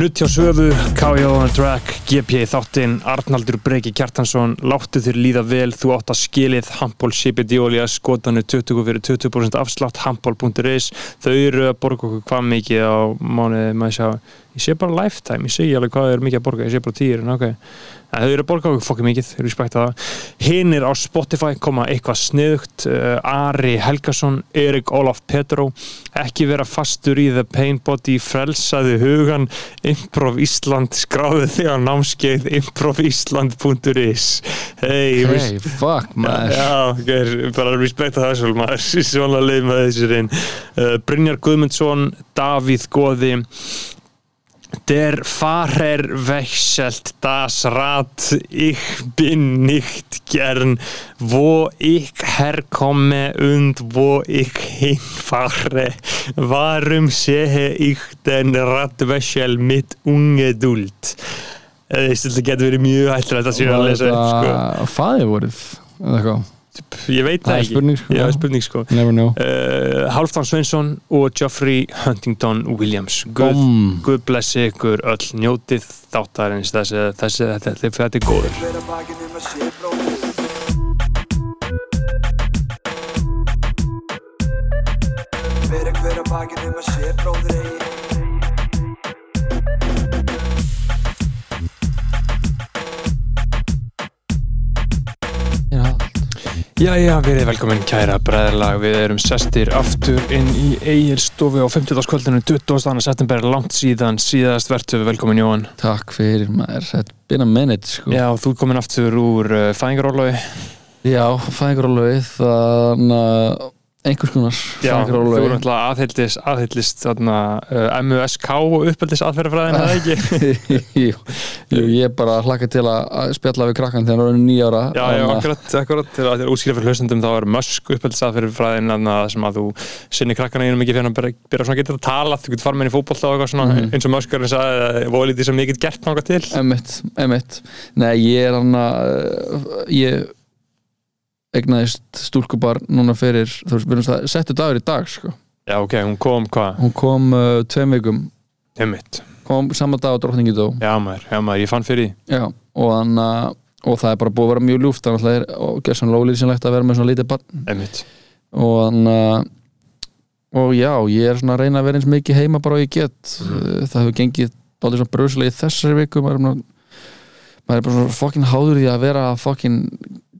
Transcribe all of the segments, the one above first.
Nutt hjá Söfu, K.J. Drag, GP þáttinn, Arnaldur Breki Kjartansson, láttu þér líða vel, þú átt að skilið, Hampol Sipidjólia, skotanu 20 fyrir 20% afslátt, hampol.is, þau eru að borga okkur hvað mikið á mánuði, maður sjá, ég sé bara lifetime, ég segi alveg hvað eru mikið að borga, ég sé bara tíur, en ok, en þau eru að borga okkur fokkið mikið, þau eru spekta það. Hinnir á Spotify koma eitthvað sniðugt, uh, Ari Helgason, Erik Ólaf Petró, ekki vera fastur í The Pain Body, frelsaði hugan, Improv Ísland, skráðu þig á námskeið improvisland.is Hei, Hey, fuck maður. Já, ger, bara respekta það svo maður, svona leið með þessi reyn uh, Brynjar Guðmundsson Davíð Góði Der Fahrer wechselt das Rad. Ich bin nicht gern wo ich herkomme und wo ich hinfahre. Warum sehe ich den Radwechsel mit ungeduld? Þetta getur verið mjög hættilegt að síðan að lesa upp sko. Fæði voruð eða eitthvað Ég veit Það er ekki. spurning, sko. Já, spurning sko. Never know. Uh, Halfdan Sveinsson og Geoffrey Huntington Williams. Guð. Guð blessi ykkur öll. Njótið þáttarins. Þessi, þessi, þetta, þetta, er góður. Fyrir hver að bakinn um að sé bróðir eigi Jæja, við erum velkomin kæra bræðarlag Við erum sestir aftur inn í Egilstofu á 50. kvöldinu 20. september, langt síðan síðast verðtöfu, velkomin Jóhann Takk fyrir maður Þetta er been a minute sko Já, þú ert komin aftur úr uh, fæðingarólaui Já fæðingarólöfi Þannig að einhvers konar Já, þú fæðingarólöfi alltaf aðhyllist, aðhyllist þarna, uh, MUSK og uppeldis aðferðafræðin, það ekki? jú, jú, ég er bara hlakka til að að spjalla við krakkan þegar hann er nýjára Já, já, akkurat, akkurat, til að þér útskýra fyrir hlustundum þá er Musk uppeldisað fræðin að sem að þú sinni krakkana einum ekki fyrir að byrja, byrja svona getur að tala, þú getur fara með henni í fótboll og eitthvað svona, Mhm. eins og Musk er að sagði volið því sem ég get gert náttúrulega til Emitt, emitt Nei, ég er hann að ég egnaðist stúlkubar núna fyrir, þú veist, við erum það settu dagur í dag, sko. Já, ok, hún kom hvað? Hún kom uh, tveim vikum. Heimitt, kom saman dag á drottningi dó. Já maður, já maður, ég fann fyrir því. Já, og hann að og það er bara búið að vera mjög ljúft þannig að það er svona lólýsinlegt að vera með svona lítið barn. Heimitt, og hann að og já, ég er svona að reyna að vera eins mikið heima bara og ég get. Mhm. það hefur gengið báðið svona bröðslega í þessari viku maður er, maður er bara svona fokkin háður í að vera fokkin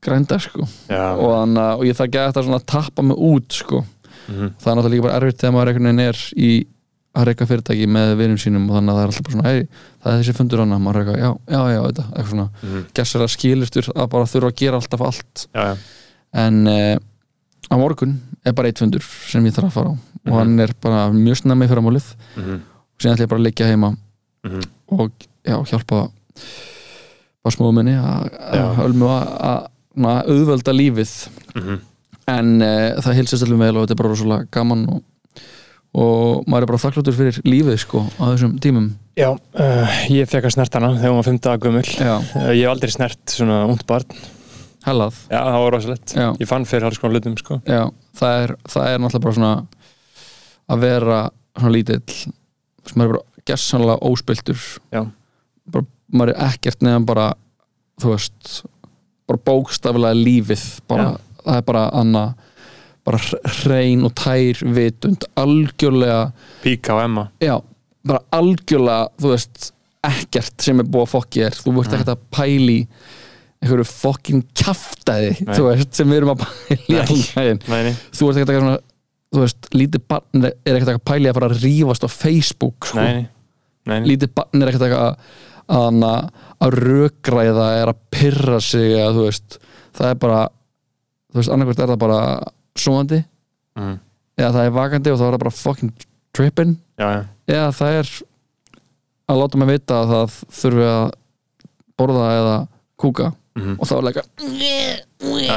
grænda sko. Já, og, hann, að- og ég það gæti þetta svona að tappa mig út sko. Mhm, það er náttúrulega líka bara erfitt þegar maður einhvern veginn er í að reyka fyrirtæki með vinum sínum og þannig að það er alltaf bara svona hey, það er þessi fundur hana, maður er eitthvað, já, já, já, þetta. Eitthvað svona, mhm, gessar að skilustur að bara þurfa að gera alltaf allt. Já, já, en uh, á morgun er bara eitt fundur sem ég þarf að fara á. Og Mhm. hann er bara mjög snemmi fyrir málið mhm, og síðan ætla ég bara að liggja heima mhm, og já, hjálpa bara smóðu minni að að ölmu að að- að auðvelda lífið. Mhm, en uh, það hilsast alveg vel og þetta er bara rosalega gaman og, og maður er bara þakkláttur fyrir lífið sko á þessum tímum. Já, uh, ég fekk að snert hana þegar var 5 daga gömul. Já, uh, Ég hef aldrei snert svona ungt barn. Hellað. Já, það var rosalegt. Já, Ég fann fyrir alls konar hlutum, sko. Já, það er, það er náttúrulega bara svona að vera svona lítill sem maður er bara gessanlega óspiltur Já. bara, maður er ekkert neðan bara þú veist bara bókstaflega lífið bara, það er bara anna bara hrein og tær vitund algjörlega Píka á Emma já, bara algjörlega þú veist, ekkert sem er búið að fokki er þú Mm. ekkert að pæli einhverju fokkin kjaftaði Nei. þú veist, sem við erum að pæli nei, þú veist ekkert að svona þú veist, lítið barn er er ekkert að pæli að fara að rífast á Facebook sko. nei, nei, nei, nei. lítið barn er ekkert að að, að, að rökræða er að pyrra sig að þú veist það er bara þú veist, annarkvært er það bara svoandi Mm. eða það er vakandi og þá er það bara fucking trippin. Já, já, eða það er að láta mig vita að það þurfi að borða eða kúka mhm, og þá er leika já,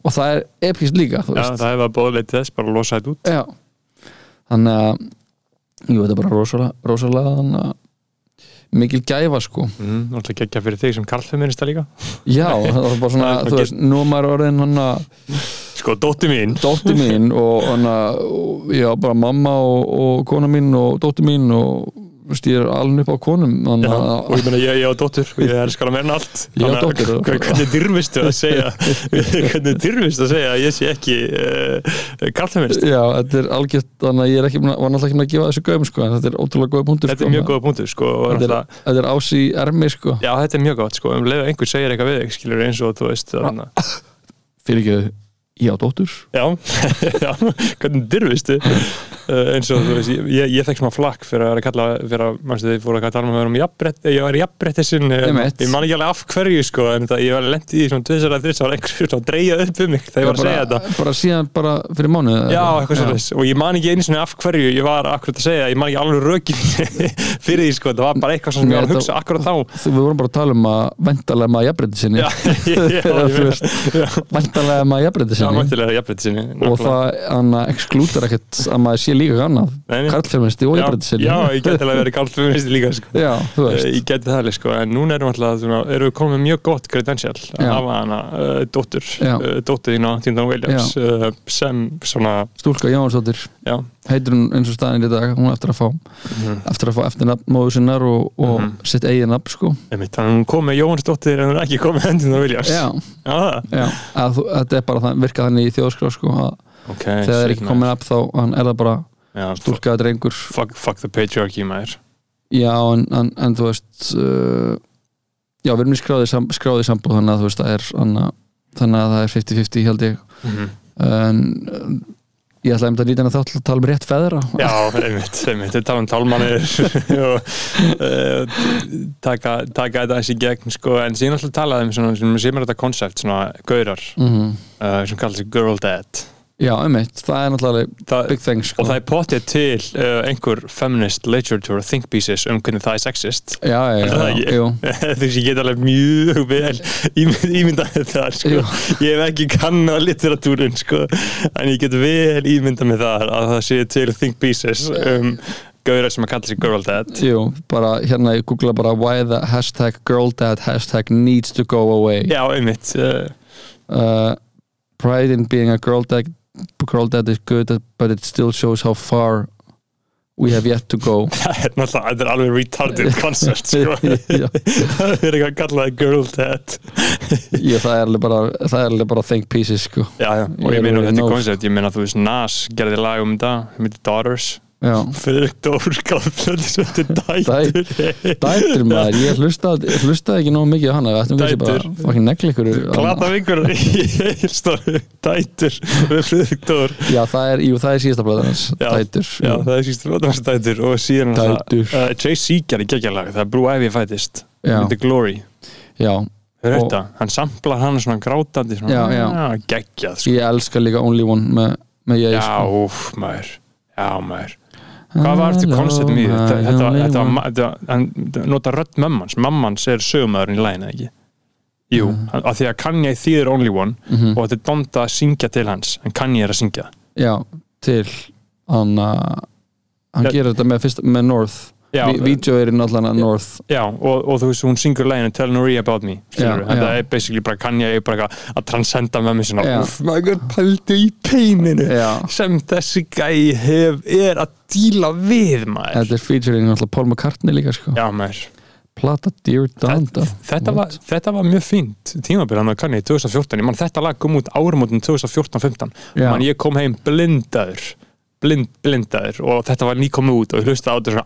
og það er epist líka það hefur bóðleit þess, bara að losa þetta út. Þannig að jú, þetta er bara rosalega, rosalega þannig að mikil gæfa sko. Mm, Náttúrulega geggja fyrir þig sem karlfeminista líka. Já, það var bara svona, þú veist, nú maður orðin hann að Sko, dóttir mín. Dóttir mín og hann að já, bara mamma og, og kona mín og dóttir mín og veist, ég er alveg upp á konum Já, að og ég meina ég, ég á dóttur og ég elskar að meira en allt. Ég á Þannig að og- Hvernig dyrfistu að segja Hvernig dyrfistu að segja að ég sé ekki uh, karlfeminist já, þetta er algjört þannig að ég er ekki, var náttúrulega ekki með að gefa þessu göfum sko, en þetta er ótrúlega góða punktur Þetta sko, er mjög góða punktur sko og þetta er, þetta er ás í ermi sko. Já, þetta er mjög gott sko um leið að einhver segir eitthvað við skilur eins og þú veist þannig að- fyrir ekki, ég á dóttur. Já, já, hvernig dyrfistu uh, eins og þú veist ég, ég, fekk smá flakk fyrir að kalla fyrir að, mannstu þið fóru að tala um að vera um jafnbrett ég var jafnbrettisinn, Einmitt. ég man ekki alveg af hverju sko en það, ég var lendið í svona tvisar að þess að einhver svona að dreigja upp um mig þegar ég var að segja þetta. bara, síðan bara fyrir mánuð Já, eitthvað. svona og ég man ekki einu svona af hverju ég var akkurat að segja, ég man ekki alveg rökin fyrir því sko, það var bara eitthvað sem ég var að Nei, hugsa akkurat þá Þú, við vorum bara að tala um að væntalega maður jafnbreytti sinni Já, já, Eða, ég þú meina- veist, væntalega maður jafnbreytti Já, sinni mæntilega jafnbreytti sinni og það exklútar ekkert að maður sé líka nei. karlfeministi og Já, jafnbreytti sinni já, ég geti alveg verið fyrir líka sko. Já, Eh, Ég geti það alveg sko, en núna erum, alltaf, svona, erum við komið mjög gott credential að hafa hana uh, dóttur, uh, dóttur þín á Tíndan Williams uh, sem svona, Stúlka Jóhansdóttir já, heitir hún eins og staðin í dag hún er eftir að fá mm. eftir að fá eftir nafn móðu sinnar og, og Mhm. sitt eigin nafn sko þannig að hún kom með Jóhannsdóttir en hún er ekki komið með Tíndan Williams. Já, það. já að, þú- þetta er bara það, virka þannig í þjóðskrá sko að Ok, þegar það er ekki komið nafn þá er það bara Já, stúlka drengur fuck, fuck the patriarchy maður. Já, en, en, en þú veist uh, já, við erum í skráði, sam, skráði sambúð þannig að þú veist, það er þannig að, þannig að það er 50-50 held ég Mm en uh, ég ætla einmitt að nýta henni þá til að tala um rétt feðra. Já, einmitt, einmitt, við tala um talmannir og uh, taka, taka þetta þessi gegn sko, en síðan alltaf talaði um svona, sem er þetta koncept, svona gaurar mm uh, sem kallar sig girl dad Já, einmitt, það er náttúrulega það, big thing sko. og það er potið til uh, einhver feminist literature think pieces um hvernig það er sexist Já, já, já, jú þú veist, ég get alveg mjög vel ímynd, ímyndað það sko. Ég hef ekki kannað literatúrun sko. en ég get vel ímyndað með það að það sé til think pieces um gauðra sem að kalla sig girl dad Jú, bara hérna ég googla bara why the hashtag girl dad hashtag needs to go away já, einmitt uh, uh, pride in being a girl dad girl dad is good but it still shows how far we have yet to go það er náttúrulega þetta er alveg retarded concept sko. Það er eitthvað að kalla það girl dad Já, það er alveg bara, það er alveg bara think pieces sko. já, já, og Ég ég meina þetta er nóg. koncept ég meina þú veist Nas gerði lag um þetta sem heitir Daughters Kallfjörður sem heitir Dætur. Dætur maður, ég hlustaði, ég hlustaði ekki nóg mikið á hana, Dætur. glata vingur í heilstóru Dætur við Friðrik Dór. Já, það er, jú, það er síðasta Já, dætur. Já, það er síst flótans Dætur. Og síðan Dætur. uh, Jay-Z gerði geggjalag. Það er Blue Ivy fætist Já. The Glory. Já, þetta? Hann samplar hann svona grátandi svona, Já, já. "Ah, geggjað sko. ég elska líka Only One með, með ég Já, sko. úf, maður. Já, maður Hvað var þetta konceptum í? Þetta, þetta, þetta, þetta, hann nota rödd mammans mammans er sögumæðurinn í læginu, ekki? Jú, mm. af því að Kanye þýðir Only One Mhm. og þetta er Donda að syngja til hans en Kanye er að syngja Já, til hann uh, hann Já. gerir þetta með, fyrst, með North Vídeó er í náttúrulega North. Já og, og þú veist, hún syngur læginu Tell Nori About Me Já, já. er basically bara Kanye er bara að transcenda með mig svona. Uff, maður pældu í peininu Já, sem þessi gæi hef, er að díla við maður. Þetta er featuring náttúrulega Paul McCartney líka sko. Já, maður. Plata Dear Donda þetta var, þetta var mjög fínt tímabil hann að kanni í 2014 ég man þetta lag kom út árumótin 2014-15 Já. man ég kom heim blindaður blind, blindaður og þetta var nýkomið út og ég hlusta á þetta svona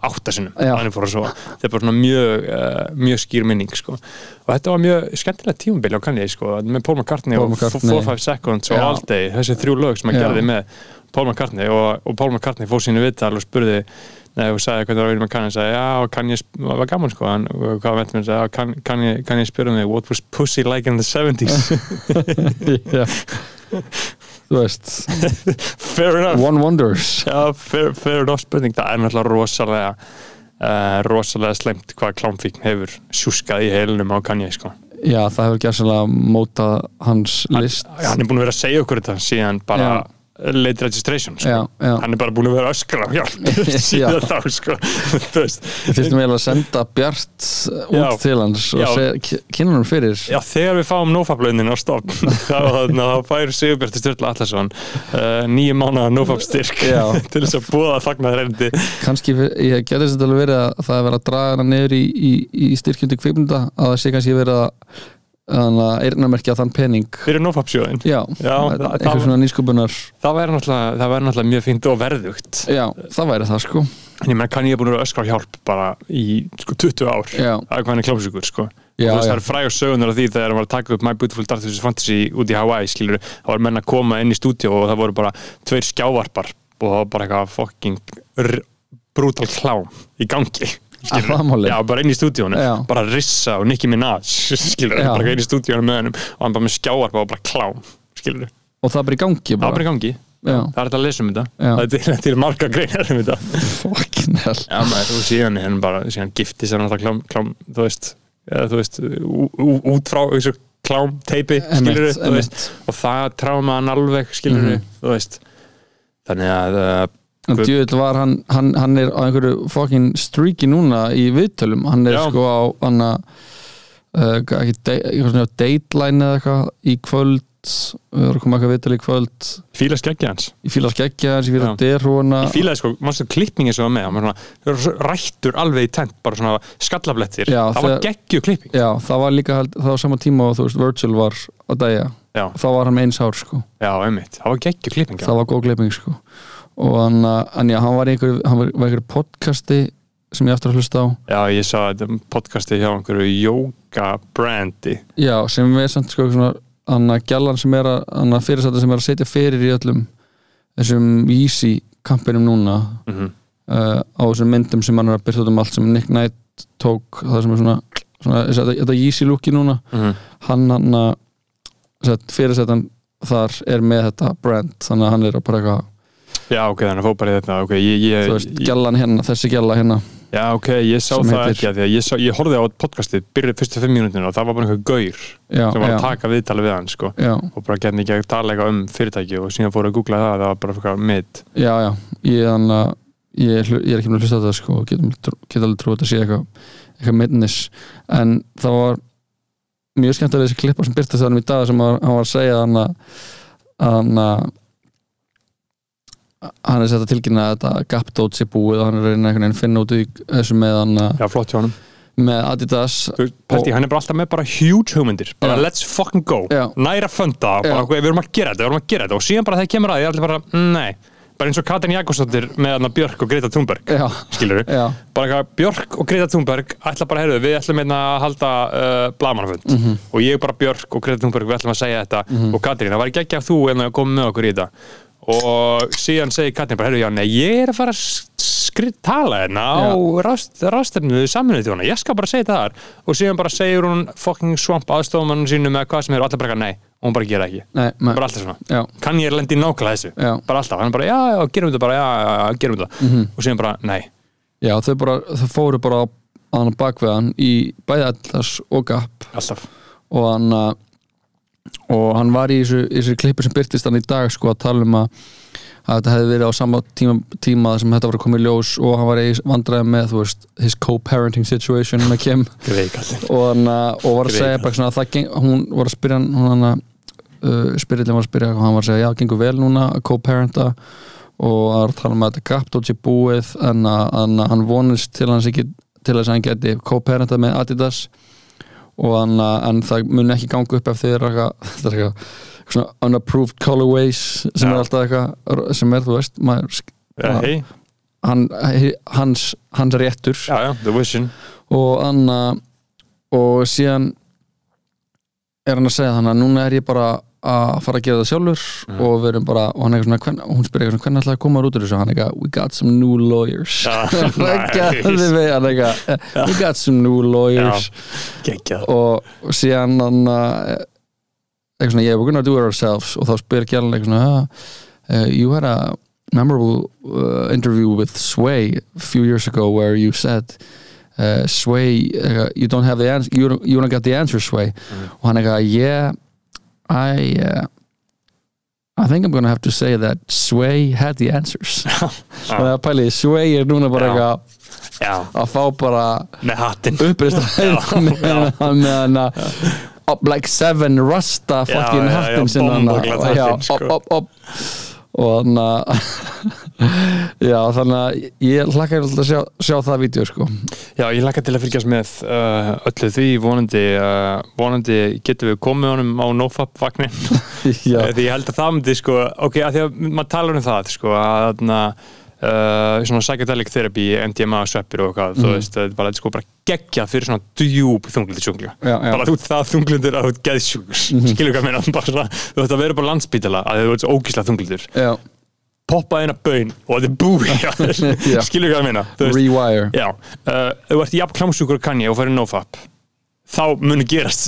svo þetta er bara svona mjög, uh, mjög skýr minning sko. og þetta var mjög skemmtilegt tímabil á kanni sko, með Paul McCartney Paul og McCartney. 4-5 Seconds og Já. All Day þessi þrjú lög sem hann gerði með Paul McCartney og, og Paul McCartney fór sínu viðtal og spurði Nei, og sagði hvernig það var vera með Kanye. Sagði, já, og Kanye var gaman sko. Hann, og hvað veit mér, sagði, Kanye, Kanye, Kanye spurði mig, what was pussy like in the 70s Já Þú veist. Fair enough. One Wonders. Já, fair, fair enough spurning, það er náttúrulega rosalega uh, rosalega slemt hvað klámfíkn hefur sjúskað í heilunum á Kanye sko. Já, það hefur gerðslega mótað hans list. Hann er búin að vera að segja okkur þetta síðan bara late registration sko. já, já. hann er bara búin að vera öskra á hjálp síðan þá sko. Fyrstum eiginlega að senda Bjart út til hans og kynna hann fyrir. Já, þegar við fáum nófablöðin á stofn þá, fær Sigurbjörn Sturla Allarsson uh, nýju mánuða nófabstyrk Já. til þess að búa fagna reyndi kannski, ég geti þess að alveg verið að það er verið að draga hana niður í, í, í styrkjundi kvikmynda að það sé kannski verið að eirnamerkja þann pening. Fyrir það- einhver það- svona nýsköpunar það væri náttúrulega, það náttúrulega mjög fínt og verðugt. Já, það væri það sko. En ég menn kann ég er búin að að öskra hjálp bara í sko 20 ár. Að hann er klámsíkur sko. Já, það eru frægur sögunar af því þegar hann var að taka upp My Beautiful Dark Twisted Fantasy út í Hawaii skilur, það var menn að koma inn í stúdíu og það voru bara tveir skjávarpar og það var bara eitthvað fucking r- brutal klám í gangi. Að það? Já, bara inn í stúdíunum, Já. bara Rissa og Nicki Minaj skilur, Já. bara inn í stúdíunum með hennum og hann bara með skjávarpa og bara klám skilur, og það er bara í gangi það var bara bara, í gangi. Já. það er þetta að lesa um þetta. Það er til, til marga greinar um þetta. Fucking hell. Já, maður, og síðan er hann bara, síðan gifti sér náttúrulega klám, klám, þú veist, eða, þú veist, út frá þessu klám teipi, skilur þú veist, og það tráma hann alveg, skilur Mhm. þú veist, þannig að, djúvill var hann, hann hann er á einhverju fucking streaki núna í viðtölum, hann er Já. sko á hann að uh, ekki, de- eitthvað dateline eða eitthvað í kvöld. Við erum að koma eitthvað viðtöl í kvöld. Fíla skeggja hans. ég fíla skeggja hans, ég fíla Já. derhúna Ég fílaði sko, mannstu klippingi sem var með, hann? Var svona, það rættur alveg í tent, bara svona skallablettir, Já, það var geggju klipping. já, það var líka það var sama tíma og þú veist, Virgil var að dæja Já, þá var hann með eins hár sko. Já, einmitt, það var geggju klipping. það var góð gleiping sko og hann, uh, en já, hann var í einhverju hann podcasti sem ég aftur að hlusta á Já, ég sá þetta podcasti hjá einhverju yoga brandi. já, sem er samt sko hann að gjallan sem er að hann að fyrirsæta sem er að setja fyrir í öllum þessum Yeezy kampinum núna Mm uh, á þessum myndum sem hann er að byrja út um allt sem Nick Knight tók það sem er svona, svona þetta, þetta Yeezy looki núna -hmm. hann hann að fyrirsætan þar er með þetta brand þannig að hann er að bara eitthvað Já, ok, þannig að í þetta, ok, ég, ég, þú veist, gjallan hérna, þessi gjalla hérna. Já, ok, ég sá það heitir- ekki að því að ég, sá, ég horfði á podcastið byrjuð fyrstu fimm mínútinu og það var bara einhver gaur já, sem var já, að taka viðtali við hann sko, já, og bara getni ekki að tala eitthvað um fyrirtæki og síðan fóru að googla það, það var bara eitthvað mitt já, já. Ég, hann að ég, er ekki með að hlusta þetta sko, og getum, get alveg trú að sé eitthvað eitthvað midnis, en það var mjög skemmtilega þessi klippa sem byrtast þannig í dag sem hann var að segja hann að hann að hann er sett að tilkynna að þetta gap dót sé búið og hann er að reyna einhvern veginn að finna út í þessu með hann að- Já, flott hjá honum. með Adidas Þú veist, Pælti, hann er bara alltaf með bara huge hugmyndir. Bara Já. let's fucking go, Já. næra funda bara, við erum að gera þetta, við erum að gera þetta. Og síðan bara þegar kemur að því, allir bara, mm, nei. Bara eins og Katrin Jakobsdóttir með hann Björk og Greta Thunberg, já, skilur já, bara eitthvað, Björk og Greta Thunberg ætla bara, heyrðu, við ætlum einna að halda uh, blamanafund Mhm. og ég bara Björk og Greta Thunberg, við ætlum að segja þetta. Og Katrín, það var ekki ekki að þú en að koma með okkur í þetta og síðan segir Katrín bara, heyrðu, já, nei, ég er að fara að tala hérna á rástefnu saminuð þjóna, ég skal bara segja það þar. Og síðan bara segir hún fucking swamp aðstofamann sínu með hvað sem er og allir bara, nei, og hún bara gera ekki. Nei, bara alltaf svona, já, kann ég lendi nákvæmlega þessu? Já. Bara alltaf, hann bara, já, já, gerum þetta bara, já, já, gerum þetta. Mhm. og síðan bara, nei, Já, þau, bara, þau fóru bara á hann í bæði Adidas og Gap. Alltaf. Og hann uh, og hann var í þessu, þessu klippu sem byrtist hann í dag sko að tala um að, að þetta hefði verið á sama tíma, tíma sem þetta var að koma í ljós og hann var í vandræði með veist, his co-parenting situation með Kim og, hann, uh, og var að segja bara svona að það geng, hún var að spyrja hann uh, spyrillin var að spyrja og hann var að segja já, gengur vel núna að co-parenta? Og það var að tala um að þetta gapdótt sé búið en að, að hann vonist til, til þess að hann geti co-parenta með Adidas og hann, að- en það mun ekki ganga upp ef þið er eitthvað, er svona unapproved colorways sem Já. er alltaf eitthvað sem er, þú veist maður, Já, hei, hann, hans, hans réttur. Vision. Og Anna og síðan er hann að segja þannig að núna er ég bara að fara að gera það sjálfur Mhm. og við erum bara, og hann er eitthvað svona og hún spyrir eitthvað svona, hvernig ætlaði að koma út úr þessu? Hann er eitthvað, we got some new lawyers. Við, hann er eitthvað we got some new lawyers. Geggjað. Og, og síðan hann uh, eitthvað svona, yeah, we're gonna do it ourselves. Og þá spyr Gjallan eitthvað svona ah, uh, you had a memorable uh, interview with Sway a few years ago where you said uh, Sway, you don't have the answer you, don't- you don't got the answer Sway. Og hann eitthvað, yeah I uh, I think I'm gonna have to say that Sway had the answers. Þannig að pæli, Sway er núna bara eitthvað að fá bara með hattinn uppreist Já, með hann með hann að up like seven rasta fucking hattin sinna hann bombóglatt já, og hann að já, þannig að ég hlakka alltaf að sjá, sjá það vídeo sko. Já, ég lakka til að fylgjast með uh, öllu því. Vonandi, uh, vonandi getum við komið honum á nofap vagnin því ég held að það myndi sko, ok, að því að maður talar um það sko, að Uh, svona psychedelic therapy, MDMA sveppir og eitthvað, Mhm. þú veist, þetta er bara, sko bara geggjað fyrir svona djúb þunglindisjúklinga Já, já. bara þú það þunglindur að þú ert geðsjúkur Mhm. skilur hvað meina, bara þú ert að vera bara á landspítala að þú ert svo ógísla þunglindur já, poppa eina bön og þetta er. Já. skilur hvað meina rewire uh, þú ert jafn klámsjúkur og kann ég og færi nofap þá muni gerast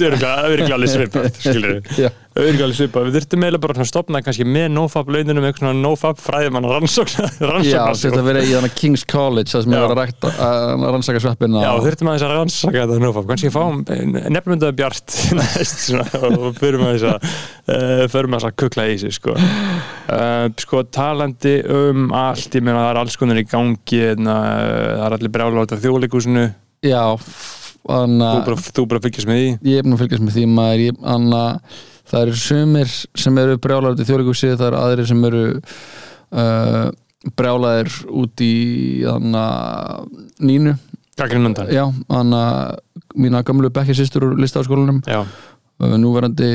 alveg svipað alveg svipað. Við þurftum eiginlega bara að stopna kannski með nofap launinu með eitthvað svona nofap fræðimann rannsókna já, þetta að vera í þannig King's College það sem Já. er að að rannsaka sveppina Já, þurftum aðeins að rannsaka þetta nofap kannski fáum nefnmyndaði bjart næst svona, og förum aðeins að uh, förum aðeins að kukla í sig sko. Uh, sko talandi um allt, ég meina það er alls konar í gangi na, það er allir þetta þjóðleikúsinu já, þannig þú að bara, þú bara fylgjast með því? Ég er búin að fylgjast með því maður. Ég, anna, það eru sumir sem eru brjálæður til þjóðleikúsi það eru aðrir sem eru uh, brjálæður út í anna, nínu. Gaggrinn undan já, anna, mína gamlu bekkjarsistur úr listafaskólanum Já, uh, núverandi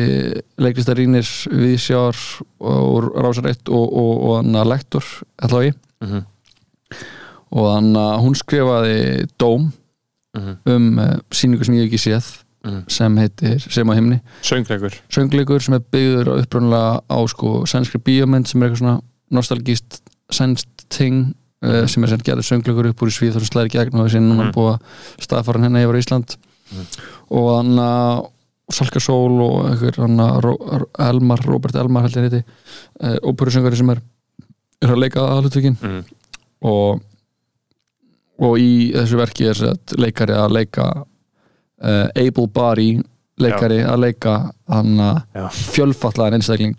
leiklistarínir viðsjár og rásarætt og, og, og anna, lektor ætla ég. Mhm, og anna, hún skrifaði dóm mhm, um uh, síningu sem ég hef ekki séð mhm. sem heitir Sem á himni. Söngleikur. Söngleikur sem er byggður upprunalega á sko sænskri bíómynd sem er eitthvað svona nostalgíst sænst ting uh, sem er sem gerður söngleikur upp úr í Svíð þar sem slæðir gegn og þessi núna Mhm. búið að staðfara henni yfir á Ísland. Og hann að Salka Sól og einhver Elmar, Robert Elmar held ég heiti uh, óperusöngari sem er er að leika aðlutökin mhm, og og í þessu verki er leikari að leika uh, able body leikari að leika hann að Já. fjölfallaðan einstakling.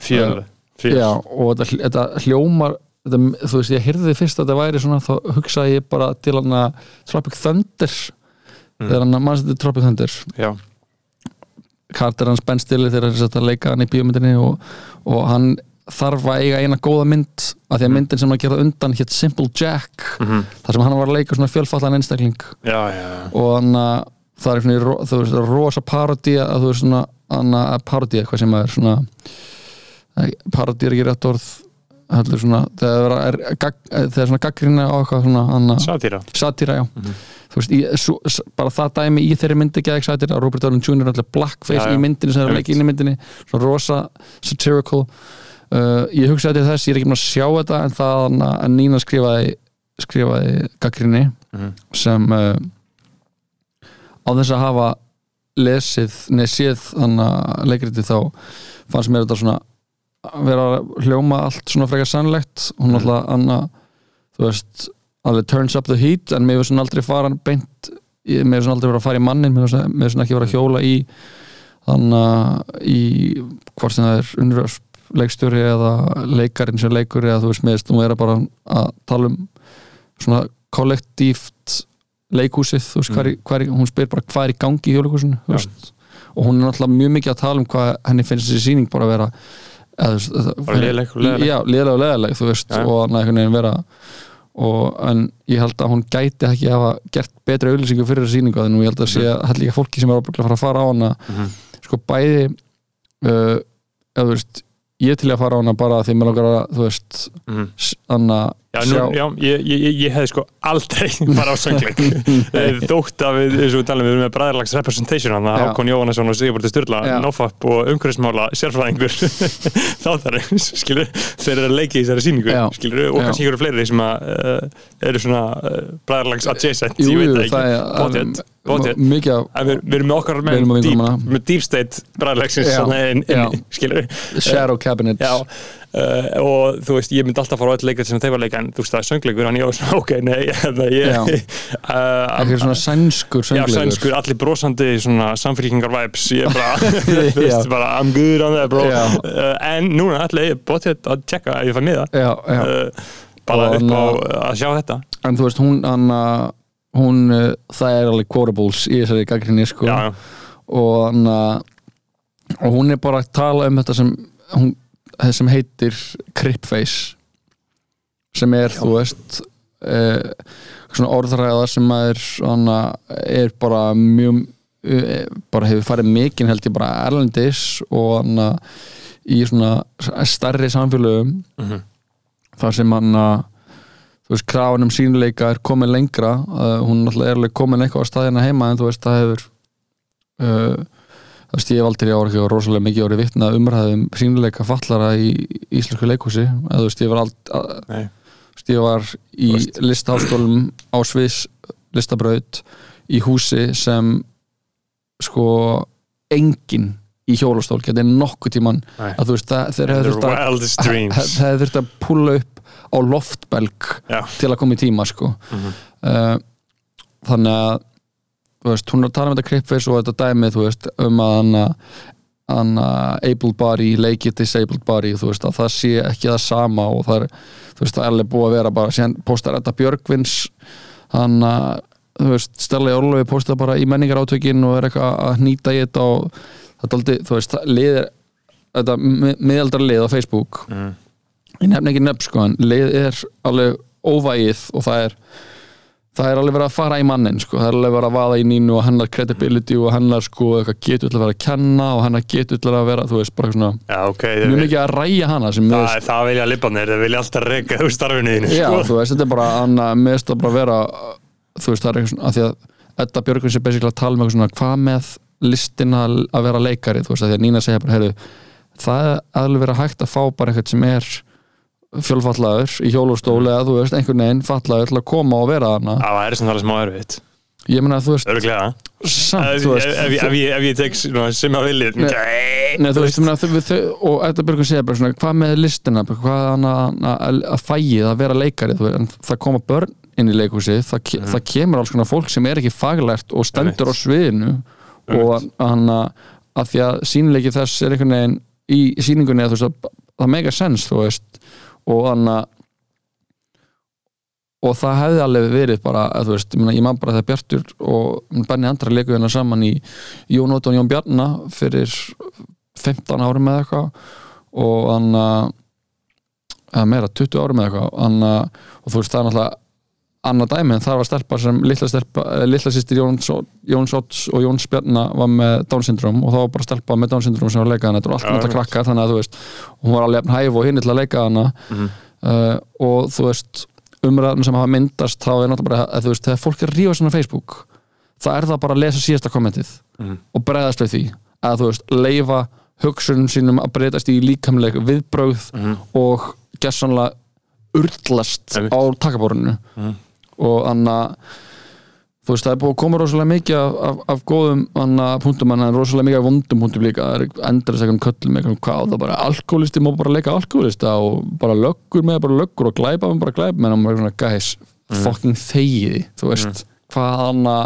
Fjöl Fjöl Já, og þetta, þetta hljómar þetta, þú veist, ég heyrði fyrst að þetta væri svona þá hugsaði ég bara til hann að Tropic Thunder Mm. þegar hann að mannst þetta Tropic Thunder? Já, Carter hans Ben Stiller þegar að leika hann í bíómyndinni og, og hann þarf að eiga eina góða mynd af því að myndin sem hann gerði undan hétt Simple Jack mhm, þar sem hann var að leika svona fjölfallan einstakling. Já, já. Og hann að það er svona þú veist, rosa parodía að þú veist svona að parodía hvað sem er svona parodía er ekki rétt orð heldur svona þegar er, er, gag, þegar svona gaggrina á eitthvað svona hann að Satýra satýra já. Mhm. þú veist, í, svo, bara það dæmi í þeirri myndi ekki ekki satýra, Robert Downey Jr. er alltaf blackface Já, í myndinni sem er að Einmitt. leika inn í myndinni svona rosa satirical uh, ég hugsaði til þess, ég er ekki búin að sjá þetta en það að Nína skrifaði skrifaði gaggrinni Mhm. sem uh, á þess að hafa lesið, neð séð þannig að leikriti þá fannst mér þetta svona að vera að hljóma allt svona frekar sannlegt hún Mhm. alltaf anna þú veist, alveg turns up the heat en mér hefur svona aldrei fara beint mér hefur svona aldrei verið að fara í mannin mér hefur svona, ekki verið að hjóla í þannig að í hvort sem það er unnrösp leikstjóri eða leikarinn sem leikur eða þú veist, mér veist, hún vera bara að tala um svona kollektíft leikhúsið, þú veist, í- hvar, í- hún spyr bara hvað er í gangi í hjólíkhúsinu þú veist, og hún er náttúrulega mjög mikið að tala um hvað henni finnst þessi sýning bara að vera það- léleg og leðaleg, þú veist Já. og hann einhvern veginn vera og, en ég held að hún gæti ekki hafa gert betri auðlýsingu fyrir þessi sýningu en ég held að sé að held líka fólki sem er ábygglega að fara að fara á hana. Mhm. sko bæði uh, eða þú veist ég til að fara á hana bara því mér langar að þú veist Mhm. anna Já, nú, já ég, ég, ég- ég hefði sko aldrei fara á söngleik. Eh, þótt að við, eins og við talum við erum með bræðarlags representation hann. Hákon Jóhannesson og Sigurborti Sturla Já. Nófap og umhverfismála sérfræðingur. Þáttarins, skilur þeir eru að leiki í þessari síningu, Já. skilur og kannski ykkur fleiri sem að uh, eru svona uh, bræðarlags adjacent, jú, ég veit ekki. pottet mikið af Við, við erum með okkar með, með deep, deep state bræðarlagsins skilur shadow cabinet Já, uh, og þú veist, ég myndi alltaf fara á öll leikrit sem þeir var leika en þú veist, það er söngleikur, hann ég var svona, ok, nei Já. uh, Eitthvað svona sænskur Já, söngleikur. sænskur, allir brosandi svona samfélkingar vibes. Ég er bara, þú Já. veist, bara I'm good on that bro. Já. uh, en núna ætla ég bóttið að tjekka ef ég fær miða. Já, já. Uh, bara Og upp á að sjá þetta. En þú veist, hún, hann hún, það er alveg quotables í þessari gaggrinni, sko. Já, já, og hann og hún er bara að tala um þetta sem hún, það sem heitir Cripface sem er, þú veist uh, svona orðræða sem maður hana, er bara mjög uh, bara hefur farið mikinn held ég bara erlendis og hann í svona stærri samfélögum Mhm. þar sem hann þú veist, krafan um sínuleika er komin lengra uh, hún er alveg komin eitthvað á staðina heima en þú veist, það hefur þú veist, ég hef aldrei ára ekki rosalega mikið orðið vitna umræðum sínuleika fallara í íslensku leikhúsi eða þú veist, ég var veist, ég var í listaháskólum á Sviss listabraut í húsi sem sko engin í hjólastól getið nokkuð tíman nei. að þú veist, þeir hefur þurft að það hefði þurft að púla upp á loftbelg Já. til að koma í tíma sko. Mhm. uh, þannig að veist, hún er að tala um þetta Cripface og þetta dæmið þú veist, um að hann hann able body leikið disabled body, þú veist, að það sé ekki það sama og það er, þú veist, það er alveg búið að vera bara, síðan postar þetta Björgvins hann að þú veist, Stella Jórlofi postar bara í menningar átökin og er eitthvað að hnýta í þetta og þetta aldrei, þú veist, það liðir þetta miðaldra lið á Facebook Mhm. ég nefn ekki nefn sko en lið er alveg óvægið og það er það er alveg verið að fara í mannin sko, það er alveg verið að vaða í nínu og hennar credibility og hennar sko getur til að vera að kenna og hennar getur til að vera, þú veist, bara svona Já, ok, mjög þeir, mikið að ræja hana sem það, mér það vilja libanir, þeir vilja alltaf reyka úr starfinu þínu, já, sko. þú veist, þetta er bara hann að finnst það bara vera þú veist, það er eitthvað svona, að því að Edda Björgvins er basically að tala um eitthvað svona hvað með listina að vera leikari þú veist, að því að Nína segja bara, heyrðu það er alveg verið hægt að fá bara eitthvað sem er fjölfallaður í hjólustóli eða þú veist, einhvern veginn fallaður til að koma og vera þarna. Já, það er það er smá erfitt. Ég meina að þú veist, samt, þú veist ef ég- tek svona sem að. Nei, þú veist, og Edda Björgvin segja bara svona, hvað með listina hvað hann að, að, að fægið að vera leikari, þú veist, en það koma börn inn í leikhúsi, það, ke það kemur alls konar fólk sem er ekki faglært og stendur á sviðinu og hann að, því að sínleiki þess er einhvern veginn í sýningunni að það mega sens, þú veist og hann að og það hefði alveg verið bara, þú veist, ég, man bara þegar Bjartur og Benni Andra leiku hérna saman í Jón Ótt og Jón Bjarna fyrir 15 árum eða eitthvað. Og hann að meira, 20 árum eða eitthvað. Og þú veist, það er náttúrulega annað dæmi en það var stelpa sem litla, stelpa, eh, litla sýstir Jóns, Jóns Ótts og Jóns Bjarna var með Down syndrom og það var bara stelpa með Down syndrom sem var að leika hana, þetta var allt náttúrulega krakkar þannig að þú veist, hún var alveg hæf og hinn til að leika hana Mhm. uh, og þú veist umræðan sem hafa myndast þá er náttúrulega bara að þú veist, þegar fólk er svona á Facebook það er það bara að lesa síðasta kommentið Mhm. og bregðast við því að þú veist, leifa hugsunum sínum að breytast í líkamleg viðbrögð Mhm. og gessanlega urtlast á takabórunu Mhm. Og anna þú veist, það er búið að koma rosalega mikið af, af, af góðum anna, punktum en rosalega mikið af vondum punktum líka. Það er endurist eitthvað köllum eitthvað hvað það er bara alkoholisti má bara leika alkoholista og bara löggur með bara löggur og glæpa með bara glæpa með og maður er svona guys, fucking þegiði þú veist, hvað anna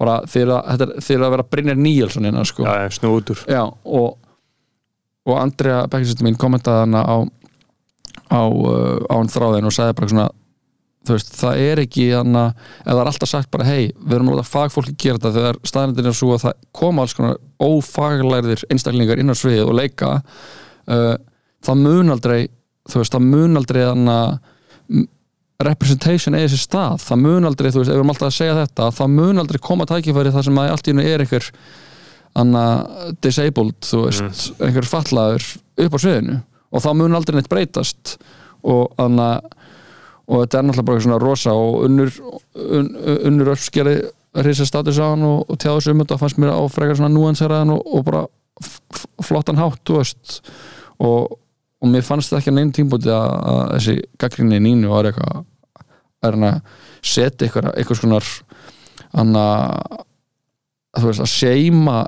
bara þeir að, þetta er- þeir að vera Brynjar Níelsson hérna sko. Já, já, snú út úr. Já, og og Andrea Bekkisistur mín kommentaði hana á á, uh, á hann þráðin og sagði bara svona veist, það er ekki hana, ef það er alltaf sagt bara hei, við erum að láta fagfólki gera þetta þegar staðnendin er svo að það koma alls konar ófaglærðir einstaklingar inn á sviðið og leika uh, það mun aldrei þú veist, það mun aldrei m- representation eða þessi stað. Það mun aldrei, þú veist, ef við erum alltaf að segja þetta það mun aldrei koma tækifæri þar sem að allt í hennu er einhver anna, disabled, þú veist einhver fallaður upp á sviðinu og þá mun aldrei neitt breytast og anna og þetta er náttúrulega bara svona rosa og unnur, un, unnur uppskeri risa status á hann og, og tjáðu sig um þetta. Fannst mér á frekar svona núanseraðan og, og bara flottan hátt, og, og mér fannst það ekki á neinn tímpúti að, að þessi gaggrinni nínu var eitthvað er hann að setja eitthvað, eitthvað skonar hann að þú veist að seima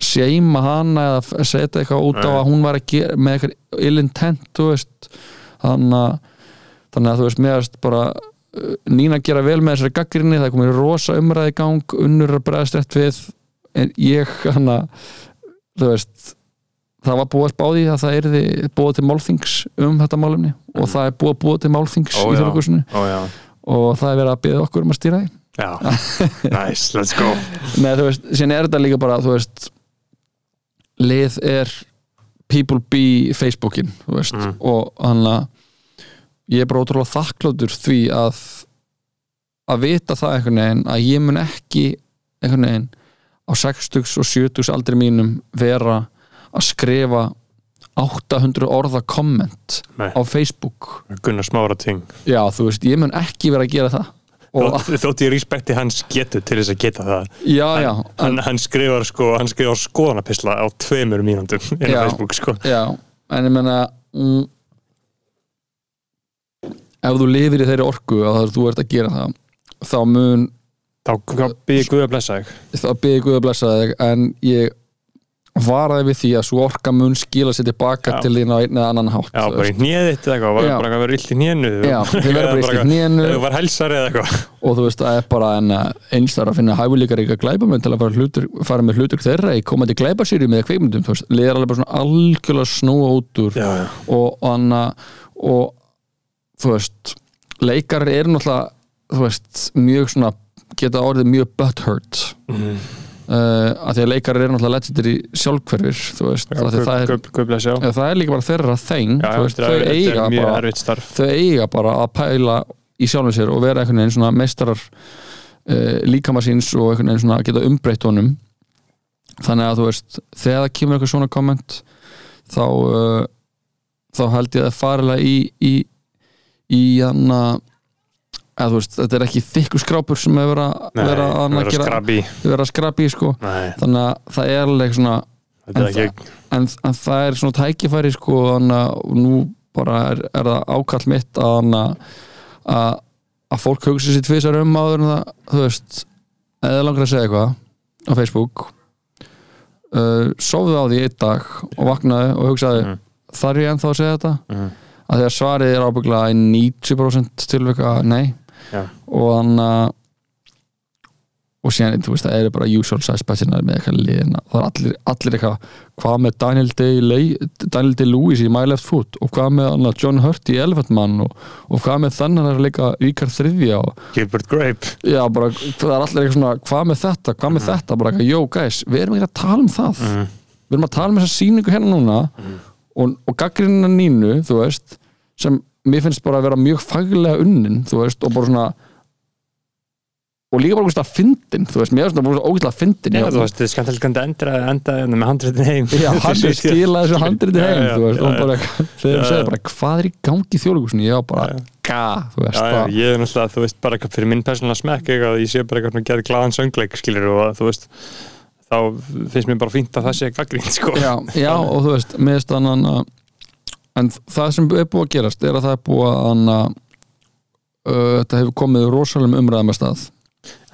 seima hana eða setja eitthvað út á að hún var að gera með eitthvað ill-intent þú veist. Þannig að, þannig að þú veist meðast bara uh, Nína gera vel með þessari gaggrinni það er komið rosa umræði gang unnur að bregðast rétt við en ég hana þú veist það var búið að spáði að það erði búið til málþings um þetta málumni og það er búið að búið til málþings Ó, í Ó, já, og það er verið að byggja okkur um að stýra því. Nice, let's go. Nei, þú veist, síðan er þetta líka bara, þú veist lið er people be Facebookin, þú veist Mm. og hann að ég er bara ótrúlega þakkláttur því að að vita það einhvern veginn að ég mun ekki einhvern veginn á 60 og 70 aldri mínum vera að skrifa 800 orða komment Nei. á Facebook. Gunnar Smára ting. Já, þú veist, ég mun ekki vera að gera það. Og, þótt ég respekti hans getu til þess að geta það. Já, já, hann, hann skrifar sko, hann skrifar skoðanapisla á tveimur mínúndum inn á Facebook sko. Já, en ég menna mm, ef þú lifir í þeirri orku að þú ert að gera það þá mun þá byrði Guð að blessa þig. Það byggja Guð að blessa þig en ég varaði við því að svo orka mun skila sér tilbaka Já. til þín á einn eða annan hátt já, bara í þitt eða eitthvað bara að vera illt í hnénu Já, þið verður bara illt í hnénu. eða var helsari eða eitthvað. Og þú veist, það er bara en einstar að finna hæfileikar ykkar glæpamenn til að fara, hlutur, fara með hlutur þeirra í komandi glæpasýri með kveikmyndum, þú veist, liðar alveg bara svona algjörlega snúa út úr já, já, og, anna, og þú veist leikar eru náttúrulega þú veist, mjög svona geta orðið mjög butthurt. Mm. uh, að því að leikar eru náttúrulega legendary sjálfhverfir þú veist, já að það, er, já, eða það er líka bara þeirra þeng já, þú veist, þau eiga bara þau eiga bara að pæla í sjálfum sér og vera einhvern veginn svona meistarar uh, líkama síns og einhvern veginn svona geta umbreytt honum. Þannig að þú veist þegar það kemur eitthvað svona komment þá uh, þá held ég að farilega í í, í hann að þú veist, þetta er ekki þykku skrápur sem er vera, að skrabi sko. Þannig að það er alveg svona er En ekki en, en það er svona tækifæri sko, að nú bara er, er það ákall mitt að, að, fólk hugsa sér tvisar um áður en það, þú veist eða langar að segja eitthvað á Facebook uh, sofðu á því einn dag og vaknaði og hugsaði Mhm. þarf ég ennþá að segja þetta Mhm. Að því að svarið er ábygglega í 90% tilvika nei. Já. og þannig að og síðan, þú veist, það eru bara usual suspectsina með eitthvað liðina, það er allir, allir eitthvað, hvað með Daniel Day Daniel Day í My Left Foot? Og hvað með annað, John Hurt í Elephant Man? Og, og hvað með þannig að leika Ríkard þriðja? Og Gilbert Grape. Já, bara, það er allir eitthvað svona hvað með þetta, hvað með þetta, bara eitthvað, yo guys við erum ekki að tala um það. Mm. við erum að tala um þessa sýningu hérna núna. Og, og gaggrinna nínu, þú veist sem mér finnst bara að vera mjög faglega unnin, þú veist, og bara svona og líka bara ógæslega fyndin, þú veist, mér finnst það bara ógæslega fyndin Já, þú veist, þetta er skemmtilegt að enda, enda með handréttin heim. Já, hann er skilað þessu handriti heim, Já, þú veist, já, og bara þegar hann segir bara, hvað er í gangi í þjóðleikusinu, ég var bara, ga, þú veist, Já, já, ég er náttúrulega, þú veist, bara fyrir minn persónulega smekk eitthvað, ég sé bara eitthvað að gera glaðan söngleik, skilur og að, þú veist, þá finnst mér bara fínt að það sé gaggrínt, sko. já, já, og þú veist, en það sem er búið að gerast er að það er búið að anna, uh, þetta hefur komið rosalum umræðum að stað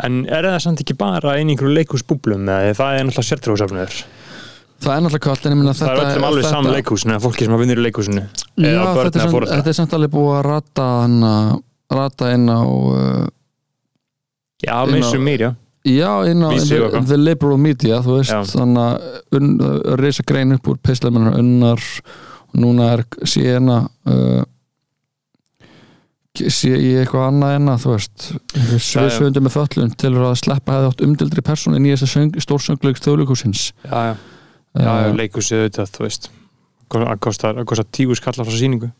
En er það samt ekki bara einhverju leikhúsbúblum eða það er náttúrulega sértrúsafnur? það er náttúrulega kallt, en ég minna Það er öllum alveg saman leikhúsinu, eða fólki sem að vinnur í leikhúsinu. já, þetta er, samt, þetta er samt alveg búið að rata hana, rata inn á uh, Já, meins um mér, já. já, inn á the, og the liberal media, þú veist þannig að reysa grein upp úr pislemennar unnar og núna er síðana uh, sé ég eitthvað annað en að þú veist sviðsvöndu með föllun til að sleppa hefði átt umdildri persónu inn í þess að stórsöngleik þjóðleikusins Já, já, já, já leikhúsið auðvitað, þú veist. Að kosta, að kosta tíu skalla frá síningu.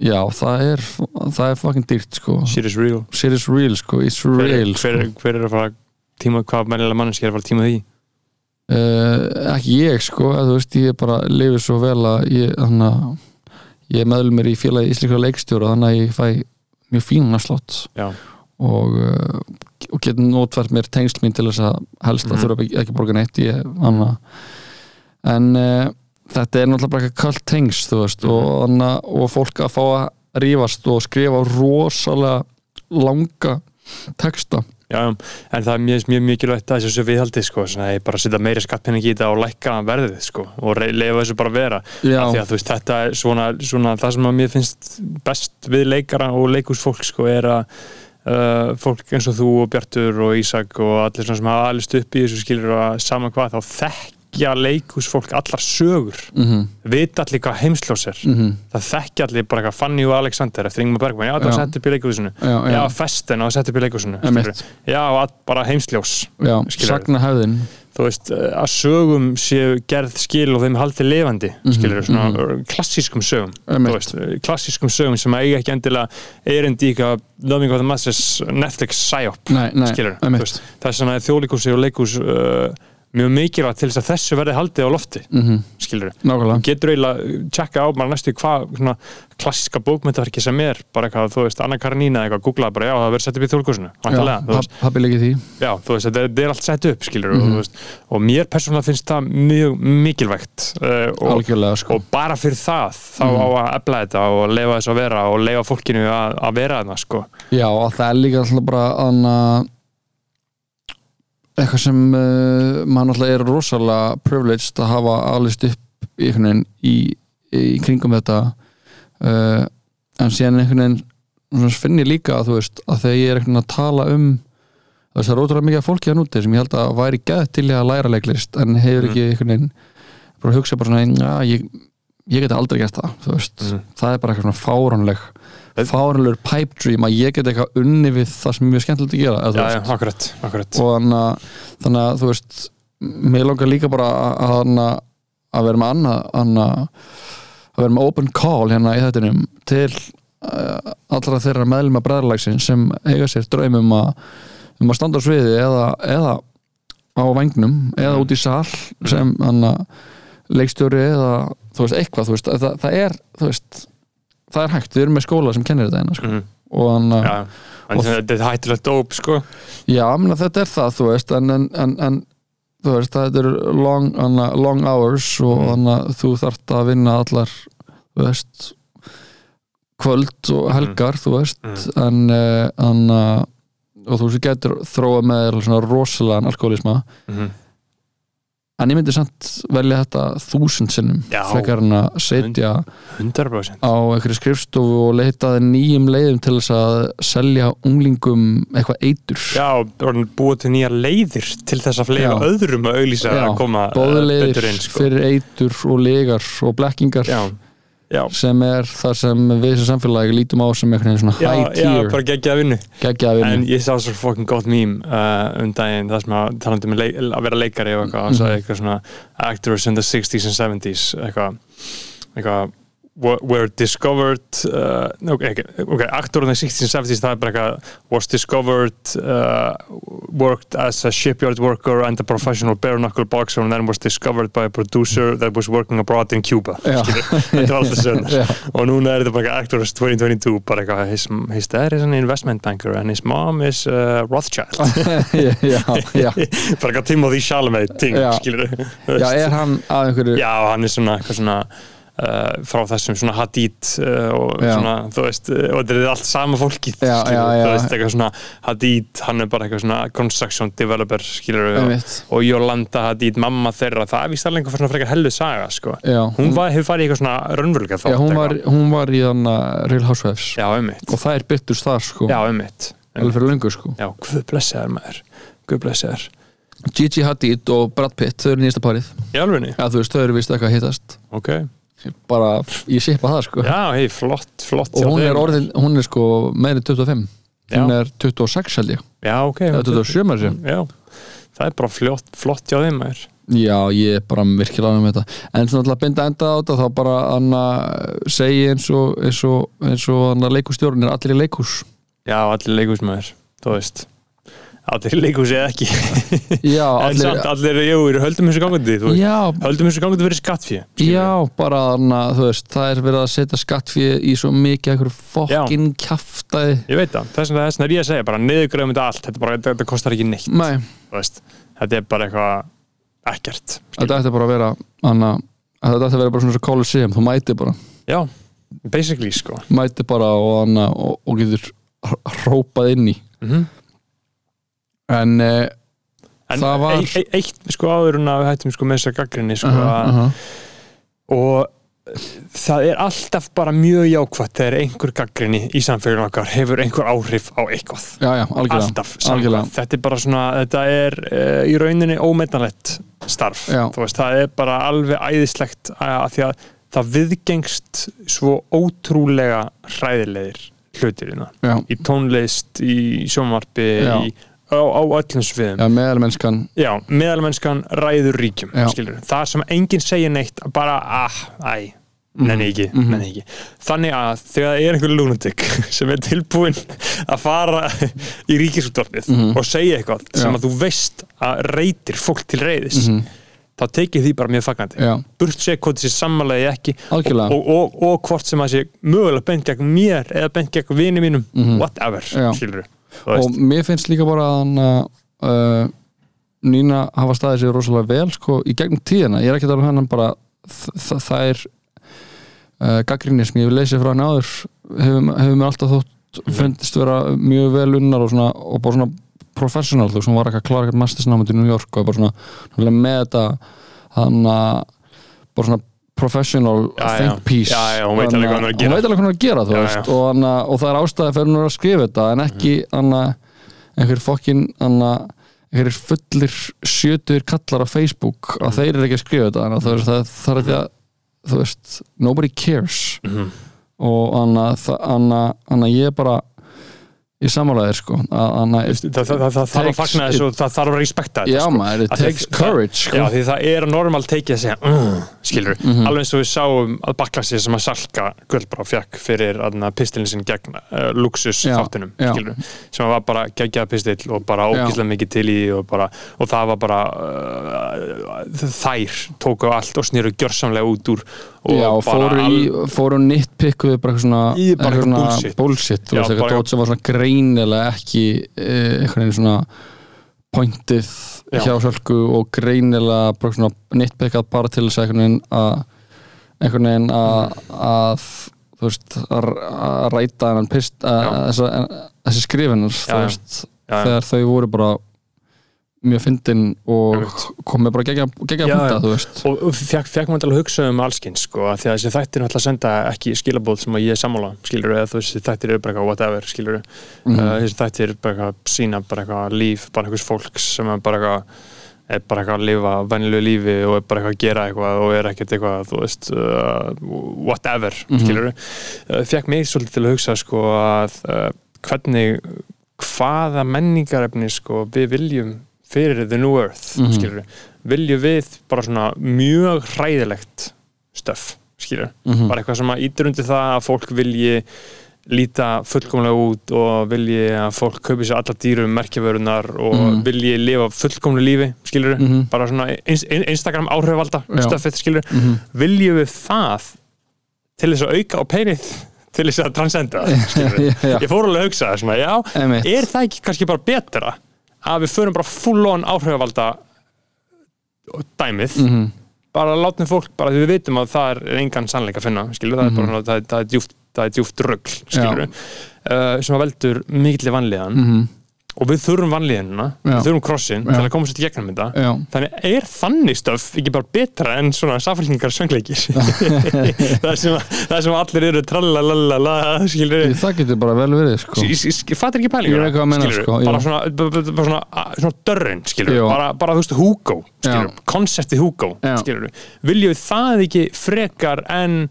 já, það er það er fucking dýrt sko Serious real. Serious real sko, it's Hver, real hver, sko. hver er að fara tíma, hvað mennilega mannski er að fara tíma því? Uh, ekki ég sko að, veist, ég bara lifið svo vel að ég, ég er meðlumir í félagi íslenskra leikstjóra þannig að ég fæ mjög fínan afslátt Já. og, uh, og getur notvært mér tengsl mín til þess að helst að Mhm. þurfa ekki, ekki borga neitt ég, en uh, þetta er náttúrulega bara eitthvað kallt tengsl veist, og, anna, og fólk að fá að rífast og skrifa rosalega langa texta já, en það er mjög, mjög mikilvægt að þessu viðhaldi sko, svona, bara setja meiri skattpenning í þetta og lækka verðið sko, og leyfa þessu bara vera. Af því að þú veist, þetta er svona, svona það sem að mér finnst best við leikara og leikúsfólk sko, er að uh, fólk eins og þú og Bjartur og Ísak og allir svona sem hafa alist upp í þessu skilur að sama hvað, þá þekkja leikúsfólk allar sögur. Mm vita allir hvað heimsljós er. -hmm. það þekkja allir bara eitthvað Fanny og Alexander eftir Ingmar Bergman, já það var sett upp í leikúsinu já, já, já, festen og sett upp í leikúsinu já, að- bara heimsljós já, sagna hefðin þú veist, eh, að sögum séu gerð skil og þeim haldið lifandi Mhm, skilur, svona mhm. klassískum sögum veist, klassískum sögum sem eiga ekki endilega erindi eitthvað Loving of the Masters Netflix psyop skilur, það er svona þjóðlíkúsi og leikús uh, mjög mikilvægt til þess að þessu verði haldið á lofti mm skilur, nákvæmlega. Getur eiginlega tjekka á bara næstu hvað svona klassíska bókmyndaverki sem er bara eitthvað, þú veist, Anna Karenína eitthvað, googlaði bara, já, það verður sett upp í þjóðlíkúsinu væntanlega, þú já, veist, pappi leikið því. Já, þú veist, þetta er, allt sett upp skilur, Mhm. og, þú veist, og mér persónulega finnst það mjög mikilvægt uh, og, sko. og bara fyrir það þá Mhm. á að efla þetta og leifa þess að vera og leifa fólkinu að, að vera þarna sko. Já, og það er líka alltaf bara anna, eitthvað sem uh, maður alltaf er rosalega privileged að hafa alist upp í, í, í kringum þetta uh, en síðan einhvern veginn finn ég líka að þú veist að þegar ég er einhvern veginn að tala um það er ótrúlega mikið fólki að núti sem ég held að væri gæð til að læra leiklist en hefur Mhm. ekki einhvern veginn bara hugsa bara svona, já, ég, ég geti aldrei gert það, þú veist Mhm. það er bara eitthvað svona fáránleg Fáránlegur pipe dream að ég get eitthvað unni við það sem er mjög skemmtilegt að gera já, já, akkurat, akkurat. og þannig að, þú veist mér langar líka bara að, að, að vera með annað að vera með open call hérna í þettinum til uh, allra þeirra meðlum að bræðarlagsins sem eiga sér draumum að um að standa á sviði eða, eða á vangnum eða Mm. út í sal sem leikstjóri eða þú veist eitthvað þú veist, það, það er þú veist, það er hægt, við erum með skóla sem kennir þetta eina sko. Mhm, og já, en og- þetta er hættulegt dóp sko. Já, mena, þetta er það, þú veist en, en, en, þú veist, þetta er long, anna, long hours og Mhm. mm. þú þarft að vinna allar þú veist kvöld og helgar, þú veist Mhm. en, en uh, og þú veist, getur þróa með rosalega alkoholisma Mhm. En ég myndi samt velja þetta þúsund sinnum frekar en að setja 100% á einhverju skrifstofu og leitaði nýjum leiðum til þess að selja unglingum eitthvað eitur. Já, búið til nýja leiðir til þess að fleira öðrum að Já, að koma leiðir betur inn sko. fyrir eitur og legar og blekkingar. Já, já, sem er það sem við sem samfélagi lítum á sem einhvern veginn svona já, high já, tier. bara geggja að vinnu. Geggja að En vinna ég sá svo fucking gott mím uh, um daginn, það sem að talandi um að vera leikari og eitthvað, Mhm. sagði eitthvað svona actors in the 60s and 70s eitthvað, eitthvað were- discovered uh, ok, ok, ok, actor in the 60s and 70s það er bara eitthvað was discovered uh, worked as a shipyard worker and a professional bare knuckle boxer and then was discovered by a producer that was working abroad in Cuba. Þetta var alltaf Já. og núna er þetta bara eitthvað actors 2022 bara eitthvað, his, his dad is an investment banker and his mom is uh, Rothschild. Bara eitthvað Timothy Chalamet ting, skilur já, er hann að einhverju já, hann er svona eitthvað svona uh, frá þessum svona Hadid uh, og Já. svona, þú veist, uh, og þetta er allt sama fólkið, Já, skilur, já, já. þú veist, eitthvað svona Hadid, hann er bara eitthvað svona construction developer, skilur og, Einmitt. og Jolanda Hadid, mamma þeirra það er víst alveg einhver svona frekar hellu saga, sko. Já, hún var, hefur farið í eitthvað svona raunverulega já, hún, var, hún var í þann Real Housewives. Og það er byrtust þar sko. Já, ummitt alveg fyrir löngu sko. Já, guð blessa þér maður. Guð blessa þér, Gigi Hadid og Brad Pitt, þau eru nýjasta parið. Í alvegni já, þú veist, þau eru vist eitthvað að hittast. Ok, bara, ég sipa það sko. Já, hei, flott, flott og hún er orðin, hún er sko meiri 25 Já. hún er 26 held ég. Já, ok, eða 27 maður sér já, það er bara flott, flott hjá þeim maður. Já, ég er bara virkilega ánægð með þetta. En svona til að binda enda á þetta þá bara anna segi eins og eins og, eins og anna leikustjórn er allir í leikús já, allir leikúsmaður, þú veist allir leikhúsi eða ekki. Já, en allir samt allir, jú, höldum þessu gangandi Já, höldum þessu gangandi verið skattfjö já, bara þú veist, það er verið að setja skattfið í svo mikið einhverju fokkin kjaftaði ég veit það, þess vegna er ég að segja bara niðurgræðum þetta allt, þetta, bara, þetta, kostar ekki neitt Nei, veist, þetta er bara eitthvað ekkert þetta ætti bara að vera anna, þetta ætti að vera bara svona svo Colosseum, þú mæti bara. Já, basically sko. Mæti bara og, anna, og, og getur hrópað inn í. Mm en uh, en Það var- e e eitt sko áður en að við hættum sko með þessa gaggrinni sko, uh að- -huh. og það er alltaf bara mjög jákvætt þegar einhver gaggrinni í samfélaginu okkar hefur einhver áhrif á eitthvað. Já, já, algjörlega. Alltaf, Algjörlega. þetta er bara svona þetta er uh, í rauninni ómetanlegt starf, veist, það er bara alveg æðislegt að, því að það viðgengst svo ótrúlega hræðilegir hlutir hérna. í tónlist, í sjónvarpi í, á, á öllum sviðum já meðalmennskan Já, meðalmennskan ræður ríkjum skilur. það sem enginn segir neitt bara, ah, æ, nenni ekki, Mhm. nenni ekki þannig að þegar það er einhver lunatic sem er tilbúin að fara í ríkisútvarpið Mhm. og segja eitthvað sem Já. að þú veist að reytir fólk til reyðis Mhm. þá tekið því bara mjög fagnandi já, burt sé hvort þessi sammalagi ekki algjörlega og, og, og hvort sem að sé mögulega bent gegn mér eða bent gegn vini mínum Mhm. whatever, skilur og mér finnst líka bara að hann uh, Nína hafa staðið sér rosalega vel sko í gegnum tíðina, ég er ekki að tala um hennan bara þ- þ- það er uh, gaggrinni sem ég hef lesið frá hann áður hefur, hefur mér alltaf þótt fundist vera mjög vel unnar og, svona, og bara svona professional þú sem var ekki að klara eitthvað mastersnámið í New York og bara svona, svona með þetta hann að bara svona professional Já, think piece Já, já, hún veit alveg hvað hún er að gera. hún er að gera veist. Og, hana, og það er ástæði fyrir hún að skrifa þetta en ekki hana, einhver fokkin hana, einhverjir fullir sjötur kallar á Facebook að þeir eru ekki að skrifa þetta að það, það, það er þetta þú veist, nobody cares Mhm. og hann að ég bara ég samálaðir sko það, þarf að fagna þessu og það þarf að respekta þetta já sko. maður, it takes courage sko. Já, því það er normal teikið að segja uh, skilur, Mhm. alveg eins og við sáum að baklasi sem að Salka Gullbrá fekk fyrir pistilin sin gegn uh, luxus þáttunum, skilur sem var bara geggjað pistil og bara ógíslega mikið til í og, bara, og það var bara uh, þær tóku allt og snýru gjörsamlega út úr og Já, og fóru, í, fóru nýttpikkuð bara eitthvað svona, Í bullshit. veist, eitthvað dót sem var svona greinilega ekki eh, eitthvað einn svona pointið Já. hjá sölku og greinilega bara svona nýttpikkað bara til þess að einhvern veginn að einhvern veginn þú veist, að, ræta hennan pist, að, þessi já. þegar þau voru bara mjög fyndin og Einmitt. komið bara gegja, punta, þú veist og og fekk, fekk maður til að hugsa um allskins sko, því að þessi þættir náttúrulega senda ekki skilabóð sem að ég er sammála, skilur eða þú þessi þættir eru bara eitthvað whatever, skilur Mhm. uh, þessi þættir eru bara eitthvað sína bara eitthvað líf, bara einhvers fólks sem er bara eitthvað er bara eitthvað að lifa venjulegu lífi og er bara eitthvað að gera eitthvað og er ekkert eitthvað, þú veist uh, whatever, Mhm. skilur uh, fekk mig svolítið til að hugsa sko að uh, hvernig hvaða menningarefni sko við viljum fyrir the new earth, Mhm. skilur viljum við bara svona mjög hræðilegt stöf, skilur Mhm. bara eitthvað sem að ítir undir það að fólk vilji líta fullkomlega út og vilji að fólk kaupi sér alla dýrum merkjavörunar og Mhm. vilji lifa fullkomlega lífi, Mhm. bara svona ins- in- Instagram áhrifvalda stöfið, Mhm. viljum við það til þess að auka á penið til þess að transcenda það, ég fór alveg að hugsa það er það ekki kannski bara betra að við förum bara full on áhrifvalda dæmið Mhm. bara látum fólk, bara því við vitum að það er engan sannleika að finna, skilur, það er bara Mhm. það, er- það er djúft, djúft rögl, skilur uh, sem að veldur mikilli vanlíðan Mhm. Og við þurfum vanlíðanina, Já. við þurfum krossin Já. til að komast í gegnum þetta. Já. þannig er þannig stöf ekki bara betra en svona safælningar söngleikir? Það, sem að, það sem allir eru tralalala Það getur bara vel verið sko. ég, fattar ekki pælingur sko, bara svona, svona, svona Já. bara, bara þú veist Hugo konseptið Hugo viljum við það ekki frekar en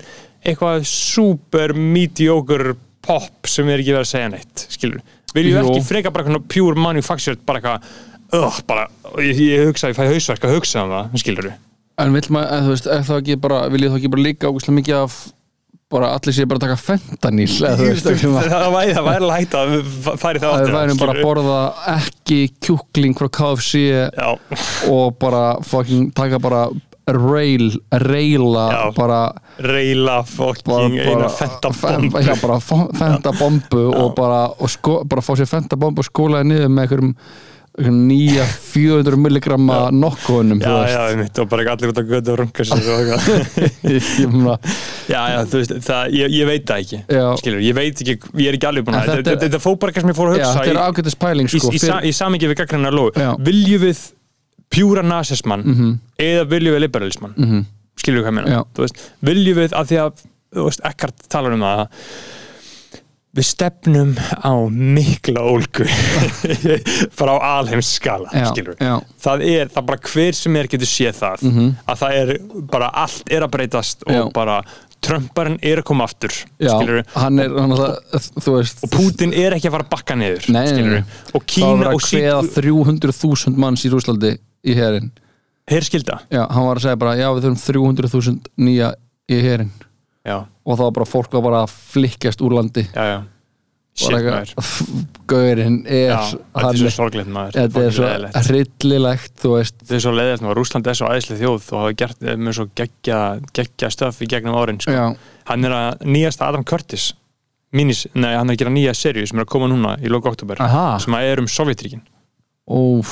eitthvað super mediocre pop sem er ekki verið að segja neitt skilur, viljum við ekki frekar bara eitthvað pure manufactured bara eitthvað uh, bara, ég, ég hugsa, ég fæ hausverk að hugsa um það, skilur En vill maður, eða þú veist, er það ekki bara vil ég þá ekki bara líka ógustlega mikið af bara allir sé bara taka maður? Það væri, það væri lægt að við færi það að við værum bara að borða ekki kjúkling frá KFC já, og bara fucking taka bara rail, raila Já. bara, bara, fokking eina fenta bomb já, bara fo- fenta bombu og bara, og sko, bara fá sér fenta bombu og skólaði niður með einhverjum nýja 400 milligramma nokkuðunum já, já, einmitt, og bara ekki allir út að götu og runga sér ég já, já, þú veist, það, ég, ég veit það ekki Já. skilur, ég veit ekki, ég er ekki alveg búin að þetta fór bara eitthvað sem ég fór að já, hugsa þetta er í, ágættis pæling í, sko, í, í, í samingi við Já. viljum við pjúra nasismann Mhm. eða viljum við liberalismann Mhm. skilur við hvað ég meina viljum við að því að veist, Eckhart talar um það að við stefnum á mikla ólgu bara á alheims skala það er, það bara hver sem er getur séð það að það er bara allt er að breytast og. Já. bara Trumparinn er að koma aftur já hann er, hann er veist og Putin er ekki að fara að bakka niður Nei, nei, nei. og er Kína og sík 300.000 manns í Rúslandi í herin hér skilda já, hann var að segja bara, já við þurfum 300.000 nýja í herin já, og þá var bara fólk var bara að flikkast úr landi. Já, já. Gaurinn er já, þetta er svo sorglegt maður. Þetta er svo veist, þetta er svo leiðilegt maður, Rúsland er svo æðislega þjóð og hafa gert eh, með svo geggja, geggja stöf í gegnum árin sko. hann er að nýjasta Adam Curtis minis, nei, hann er að gera nýja serju sem er að koma núna í loka oktober aha. sem að er um Sovjetríkin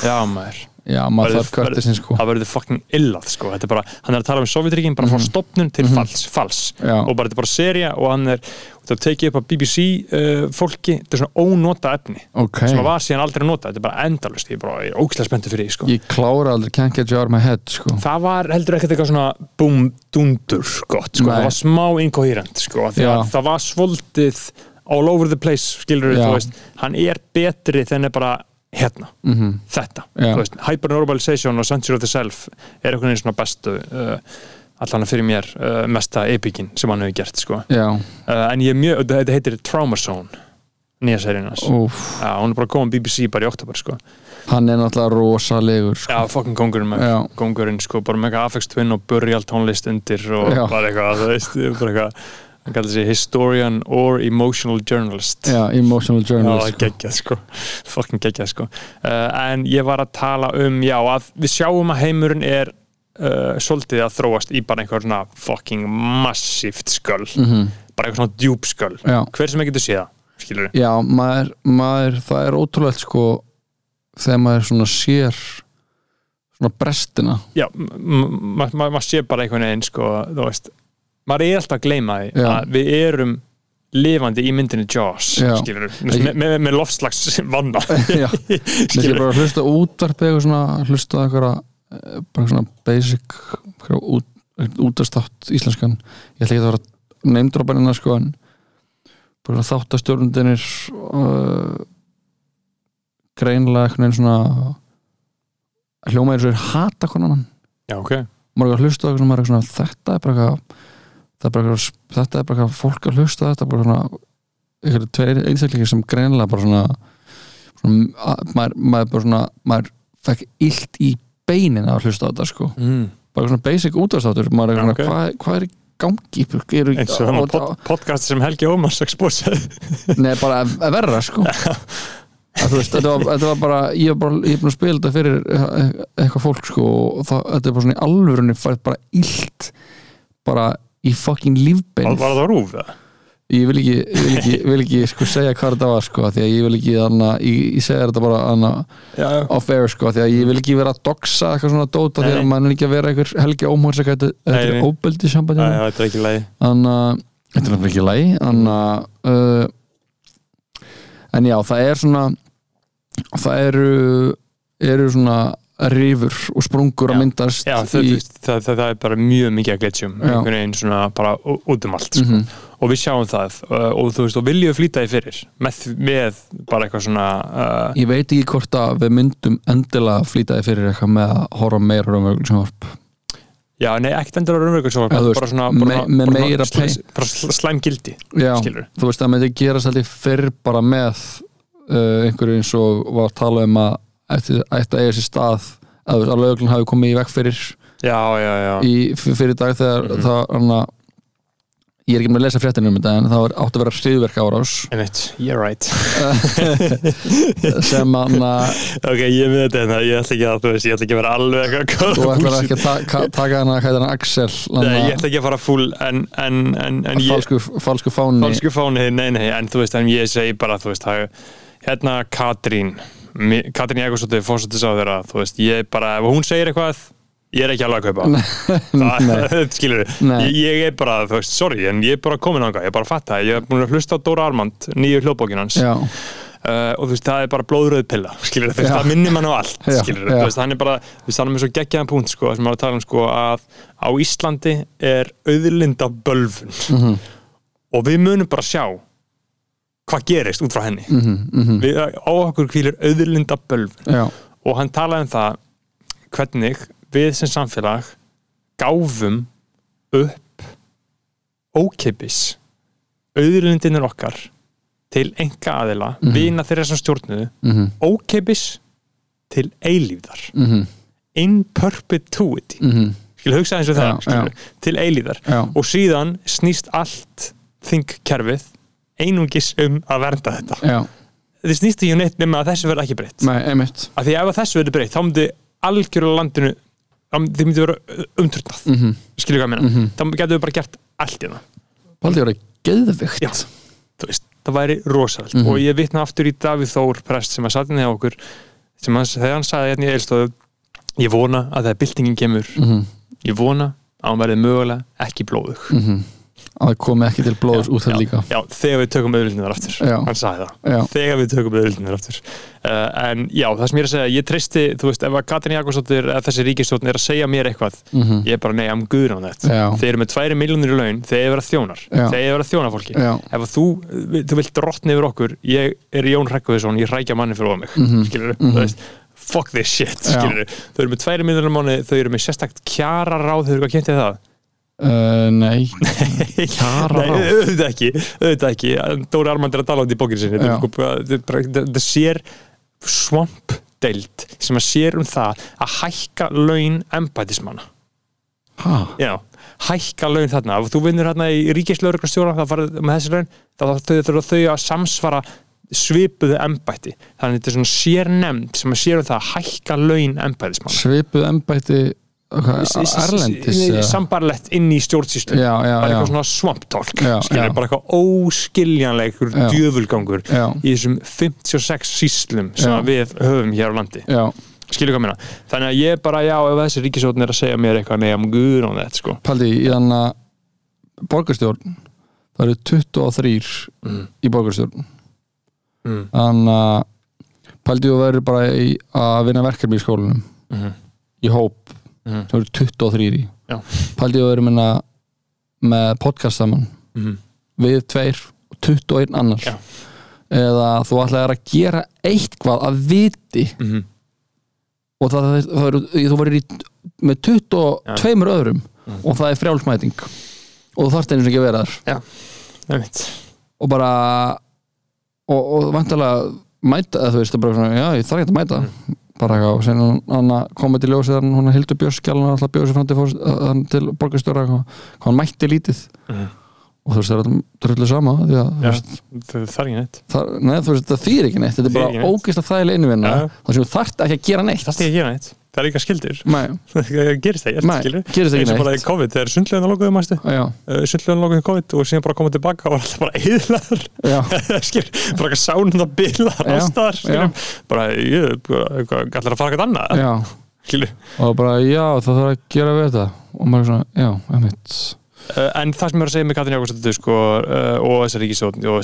já maður, já, maður þarf körtisinn sko það verður fucking illað sko. þetta er bara, hann er að tala um Sovjetríkin bara frá stopnun til fals, fals Mhm. Já. og bara þetta er bara serja og hann er það tekið upp á BBC uh, fólki þetta er svona ónota efni ok, sem að var síðan aldrei að nota, þetta er bara endalust ég er bara ógæslega spenntur fyrir því sko. ég klára aldrei can't get you out of my head sko það var heldur ekkert eitthvað svona boom, dundur gott, sko. Nei. það var smá incoherent sko, af því að Já. það var svolítið all over the place, skilur Já. þú veist hann er betri þenni bara hérna, Mhm. þetta Já. þú veist, Hypernormalization og Century of the Self er einhvern veginn svona bestu uh, allan fyrir mér uh, mesta epíkin sem hann hefur gert sko. uh, en ég er mjög, þetta heitir Trauma Zone nýja Já, hún er bara komin BBC bara í oktober sko. hann er náttúrulega rosalegur sko. Já, fucking kongurinn með kongurinn sko, bara með eitthvað affects twin og burial tónlist undir og Já. bara eitthvað, þú veist, bara eitthvað hann kallar sig historian or emotional journalist. Já, emotional Já, journalist sko. geggjað sko, fucking geggjað sko. Uh, en ég var að tala um, já, að við sjáum að heimurinn er uh, svolítið að þróast í bara einhver svona fucking massíft sköll. Mhm. bara einhver svona djúp sköll. Já, hver sem ekki getur séð það, skilur já maður, maður, það er ótrúlegt sko þegar maður svona sér svona brestina. Já, maður ma ma sé bara einhvern veginn sko, þú veist maður er alltaf að gleyma því Já. að við erum lifandi í myndinni Jaws Já. skilur, með, með, með lofslags vanna já, þessi skilur, bara að hlusta á útvarpi eitthvað svona, hlusta eitthvað eh, bara svona basic eitthvað út, útastátt íslenskan. Ég ætla ekki að vera neymdróparina sko en bara þáttastjórnundinir uh, greinlega eitthvað neginn svona hljómaður svo er hata konan. Já, ok. Maður er að hlusta á eitthvað sem maður er svona þetta er bara eitthvað er bara þetta er bara fólk að hlusta þetta er bara svona eitthvað tveir einstaklingar sem greinilega bara svona, svona að, maður, maður bara svona maður fekk illt í beinin að hlusta á þetta sko. Mm. bara svona basic útastáttur maður er Já, svona ok. hvað, hvað er í gangi? Eru, eins og þannig pod, podcast sem Helgi Ómars expósið Nei, bara að, að verra sko. Að, veist, þetta var, þetta var bara ég er bara, er að spila þetta fyrir eh, eitthvað fólk sko og það, þetta er bara svona í alvörunni fært bara illt bara í fucking lífbein var, það rúf það? ég vil ekki, ég vil ekki, vil ekki sko, segja hvað þetta var sko, því að ég vil ekki anna, ég, ég segja þetta bara anna, off air sko, því að ég vil ekki vera að doxa eitthvað svona dóta því að mann er ekki að vera einhver helgi ómhórs eitthvað, þetta, er óbeldi sambandi já, þetta er ekki lægi þetta er ekki læg þannig að uh, en já, það er svona það eru eru svona rifur og sprungur Já. að myndast já, það, í, það, það, það, það er bara mjög mikið að glitchum Já. einhvern veginn svona bara út um allt sko. Mhm. og við sjáum það uh, og þú veist, og viljum flýta því fyrir með, með bara eitthvað svona uh, ég veit ekki hvort að við myndum endilega flýta því fyrir eitthvað með að horfa meira sjónvarp já, nei, ekkert þú veist, bara svona, me- bara, með bara, bara sl- slæm gildi já, þú veist að myndi gerast alltaf fyrr bara með uh, einhverju eins og var að tala um að ætti ætti að eiga sér stað að, að lögulegn hafi komið í veg fyrir já, já, já, í, fyrir dag þegar Mhm. það hana, ég er ekki með að lesa fréttinu um þetta en það átt að vera hriðverk árás. You're right. Sem hann ok, ég með þetta hérna, ég ætla ekki að veist, ég ætla ekki að vera alveg eitthvað þú bullshit. ekki að ta ka- taka hana er hann Axel Nei, ég ætla ekki að fara full en, en, en, en ég, falsku, falsku fáni. Falsku fáni, nei, nei, en þú veist, en ég segi bara, þú veist, það, hérna Katrín Katrín Jakobsdóttir fórsættis á þeirra þú veist, ég bara, ef hún segir eitthvað ég er ekki alveg að kaupa það, skilur ég, ég er bara, þú veist, sorry en ég er bara komin ánga, ég er bara að fatta ég er búin að hlusta á Dóra Armand, nýju hljóðbókin hans. Uh, og þú veist, það er bara blóðröð pilla skilur, þú veist, það minnir mann á allt Já, skilur, já. veist, hann er bara þú veist, hann er með svo geggjaðan punkt, sko, sem maður að tala um sko, að á Íslandi er auðlinda bölvun Mhm. og við munum bara sjá hvað gerist út frá henni. Mhm, mhm. Við, á okkur hvílir auðlinda bölvun já, og hann talaði um það hvernig við sem samfélag gáfum upp ókeipis auðlindinir okkar til enga aðila, Mhm. vina þeirra sem stjórnuðu mhm, ókeipis til eilífðar. Mhm. In perpetuity. Mhm. Skil hugsa eins og það Já, skilurðu, til eilífðar. Já, og síðan snýst allt þingkerfið einungis um að vernda þetta. Já, þetta snýst ekki um neitt nema að þessu verða ekki breytt. Nei, einmitt. Af því ef að þessu verður breytt þá myndi algjörlega landinu þá- þið myndi vera umturnað mhm, skilur hvað að meina, mhm. Þá getur við bara gert allt í það Paldi að geðvikt Já. þú veist, það væri rosalega Mhm. og ég vitna aftur í Davíð Þór prest sem að satt inn hjá okkur sem að, þegar hann sagði hérna í eilstofu ég vona að þegar byltingin kemur mhm, ég vona að hann verði mögulega ekki blóðug. Mhm að það komi ekki til blóðs út þetta líka já, þegar við tökum auðvildinir aftur Já. hann sagði það, Já. þegar við tökum auðvildinir aftur uh, en já, það sem ég er að segja ég treysti, þú veist, ef að Katrin Jakobsdóttir eða þessi ríkistjórn er að segja mér eitthvað mhm, ég er bara, nei, I'm good on that Já. þeir eru með tværi miljónir í laun, þeir eru vera þjónar Já. þeir eru vera þjónar fólki ef að þú, þú vilt drottni yfir okkur ég er Jón Rekkuðsson, ég rækja manni fyrir mig, mm. -hmm. skilur Mhm. veist, fuck this shit, skilur þau eru með tværi miljónir mánu, þau eru með sérstakt kjara ráð, þau eru hvað kynntið það uh, nei. Kjararáð? Nei, auðvitað ekki, auðvitað ekki. Dóri Armand er að tala um þetta í bókinu sinni. Þetta þetta sér swamp deild sem að sér um það að hækka laun embætismanna Já, hækka laun þarna. Ef þú vinnur þarna í ríkislauruglastjóra það farið með þessi laun þá þurfa þau að samsvara svipuðu embætti. Þannig þetta er svona sérnemnd sem að sér um það að hækka laun embætismanna svipuð embætti Erlendis sambarlegt inn í stjórnsýslu. Bara eitthvað svona já. bara eitthvað óskiljanleikur djöfulgangur í þessum 56 síslum sem Já. við höfum hér á landi. Já. Skilur hvað meina, þannig að ég bara já ef þessi ríkisjóðin er að segja mér eitthvað I'm good on that sko. Paldi, í þannig að borgarstjórn það eru 23 mm. í borgarstjórn. Mm. þannig að Paldi þú verður bara í, að vinna verkefni í skólanum. Mm. í hóp Mm. það eru 23 í Já. Paldi þú verður minna með podcast saman Mm. við tveir og 21 annar Já. eða þú ætlaðir að gera eitthvað að viti Mm. og það, það, það eru, þú verður í með 22 öðrum Mm. og það er frjálsmæting og þú þarft einu sem ekki að vera þar og bara og, og vantarlega mæta eða þú veist, það er bara svona, já, ég þarf ekki að mæta bara eitthvað, og sen hann komið til ljósið hann, hún hildur björskjálun alltaf bjóðsir fram til, til hvað hann mætti lítið. Mm. og þú veist, það er þetta drullu sama því að, veist, það er ekki neitt. það, neð, þú veist, það þýr ekki neitt. Þetta er bara að þægilega innvinna Já. þar sem þú þarft ekki að gera neitt. Er ekki að gera neitt, það er líka skildir það gerist skilur gerist ekki eins og bara í COVID, þegar sundleguna lokuðu mæstu Já, sundleguna lokuðu COVID og síðan bara komið tilbaka og var alltaf bara skilur, bara eitthvað sánum það bilar skilur bara, ég, ætlar að fara eitthvað annað? Og bara, já, það þarf að gera við þetta. Og maður er svona, já, einmitt. Uh, en það sem ég er að segja með Katrin Jákvæmstötu sko, uh, og þessar ríkisjóðn uh,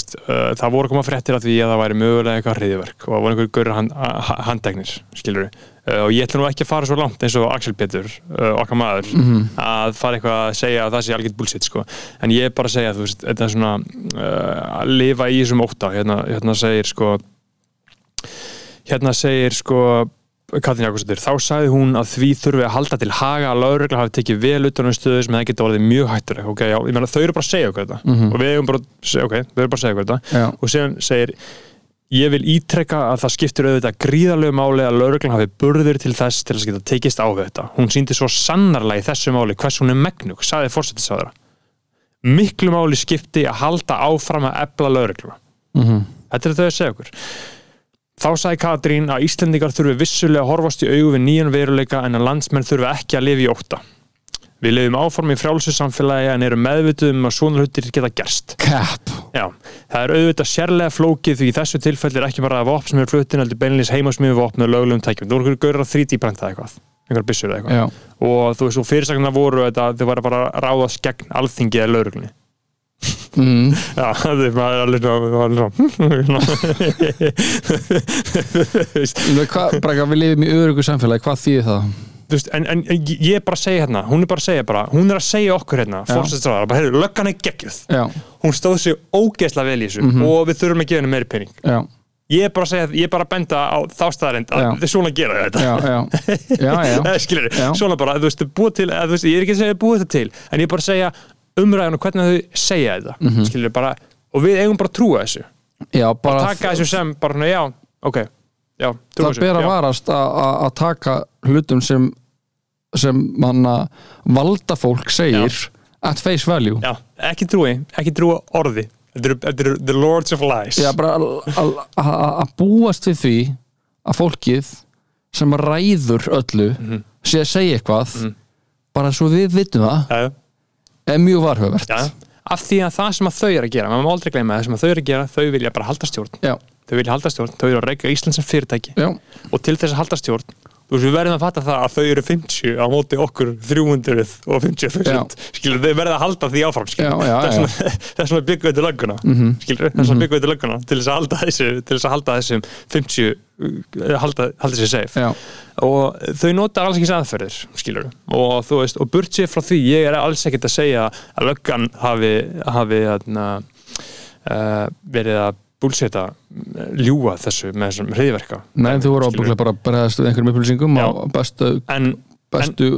það voru að koma fréttir af því að það væri mögulega eitthvað hriðiverk og það voru einhver gaurur hand, ha- handteknir skilur uh, og ég ætla nú ekki að fara svo langt eins og Axel Petur, uh, okkar maður mm að fara eitthvað að segja að það sé algjört bullshit sko. en ég er bara að segja þú veist, þetta er svona uh, að lifa í þessum ótta. Hérna, hérna segir sko hérna segir sko Katrin Jakobsdóttir, þá sagði hún að því þurfi að halda til haga að lögregla hafi tekið vel utan um stöðu sem það geta orðið mjög hættur ok, já, ég meina þau eru bara að segja okkur þetta. Mhm. og við erum bara, að segja, ok, við erum bara að segja okkur þetta. Já, og síðan segir ég vil ítrekka að það skiptir auðvitað gríðarlegu máli að lauruglan hafi burður til þess til þess að geta tekist á þetta. Hún síndi svo sannarlega í þessu máli hvers hún er megnug, sagði fórsetissáðara miklu máli skipti að halda áfram að ebla laurugluna mhm. Þetta er þau að segja okkur. Þá sagði Katrín að Íslendingar þurfi vissulega að horfast í augu við nýjan veruleika en að landsmenn þurfi ekki að lifa í ótta. Við lifum áform í frjálsu samfélagi en eru meðvituð um að svona hlutir geta gerst. Cap Já, það er auðvitað sérlega flókið því í þessu tilfelli er ekki bara að vopn sem er fluttin heldur beinlýs heimasmiðu vopn og lögulegum tækjum. Þú voru gauður að 3D prenta eitthvað, einhver byssur eða eitthvað. Já, Og þú veist, og fyrirsakna voru þetta að þau var bara að ráðast gegn alþingi eða lögreglunni. mm, Já, það er alveg svona, hvað, bara við lifum í örugu samfélagi, hvað þýðir það? Veist, en, en ég er bara að segja hérna, hún er bara að segja bara, hún er að segja okkur hérna, Já. fórsætstráðar, bara, heyrðu, löggan er geggjuð. Já, Hún stóð sér ógeðslega vel í þessu Mhm. og við þurfum að gefa henni meiri pening. já, Ég er bara að segja, ég er bara að benda á þá staðarind að þið svona gera þetta. skilur, Já. svona bara, þú veist, búið til eða, þú veist, ég er ekki að segja búið þetta til en ég er bara að segja umræðan og hvernig þau segja þetta Mhm. skilur bara, og við eigum bara að trúa þessu já bara bara taka þessu sem, bara, já, ok já, það ber að varast að- að að taka hlutum sem sem manna valda fólk segir at face value. Já, ekki trúi, ekki trúa orði. Þetta eru- the lords of lies. Já, bara að- búast við því að fólkið sem ræður öllu Mhm. sé að segja eitthvað bara svo við vitum það já, er mjög varhugavert. Já, af því að það sem að þau eru að gera maður má aldrei gleyma það sem að þau eru að gera þau vilja bara halda stjórn. Já, þau vilja halda stjórn, þau eru að reyka Ísland sem fyrirtæki. Já, og til þess að halda stjórn veist, við verðum að fatta það að þau eru 50 á móti okkur 300 og 50.000 skilur, þau verða að halda því áfram Já, já, þess vegna byggum við til lögguna Mhm. skilur, þess vegna byggum við til lögguna til þess að halda þessu til þess að halda þessum 50 uh, halda, halda sér safe. Já, og þau nota alls ekki aðferðir skilur, og þú veist, og burt sér frá því ég er alls ekkert að segja að löggan hafi, hafi atna, uh, verið að búlseta ljúa þessu með þessum hriðverka Nei, þú voru ábygglega bara að bregðast við einhverjum upplýsingum Já. á bestu, en, bestu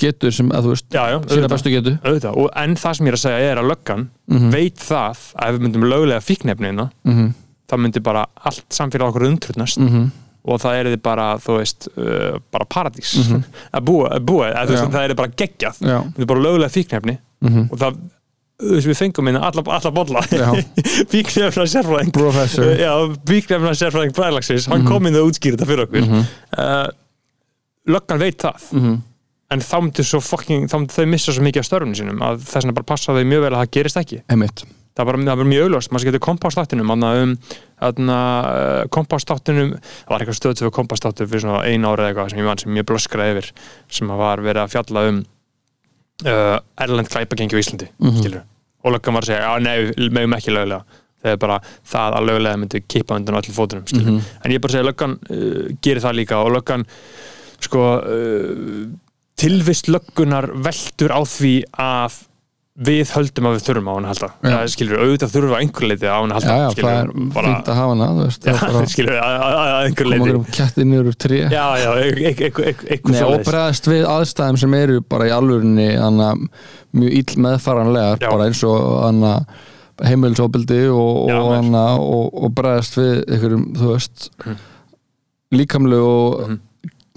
getu sem, að þú veist, já, já, sína bestu getu. Auðvitað, og en það sem ég er að segja er að löggan Mhm. veit það að ef við myndum löglega fíknefnina mm þá myndi bara allt samfélag okkur undrutnast -hmm. og það er þið bara, þú veist uh, bara paradís. Að búa, að búa að, veist, Mhm. Það er bara geggjað. Já, myndi bara löglega fíknefni mm og það, við fengum minna alla, alla bolla. Já, fíknefna sérfræðing. Fíknefna sérfræðing bræðlagsins hann kom inn og útskýrði þetta fyrir okkur. Mhm. uh, löggan veit það. Mhm. en þá myndi svo fucking, þá myndi þau missa svo mikið af störfunum sínum að þess vegna bara passa þau mjög vel að það gerist ekki. Einmitt. það var, það var mjög augljóst, maður getur kompástáttunum um uh, kompástáttunum það var eitthvað stöð fyrir kompástáttur fyrir svona ein ára eða eitthvað sem ég mann sem mjög blöskraði yfir sem var verið að fjalla um uh, Erlend glæpagengi á Íslandi mm og löggan var að segja, já nei, meðum ekki lögulega þegar bara það að lögulega myndi kippa undan öllum fótunum, skilur Mhm. en ég er bara segja, löggan uh, gerir það líka og löggan sko uh, tilvist löggunar veldur á því að við höldum að við þurfum á hann að halda Já. það skilur, auðvitað þurfum við á einhver leiti á hann að halda Já, já, skilur, það er fínt að hafa bara skilur, að, að, að einhver koma leiti okkur um ketti niður úr Nei, og bregðast við aðstæðum sem eru bara í alvörinni anna, mjög ill meðfaranlegar Já. bara eins og anna, heimilisofbildi og, og, og, og bregðast við einhverjum, þú veist Mhm. líkamlu og Mhm.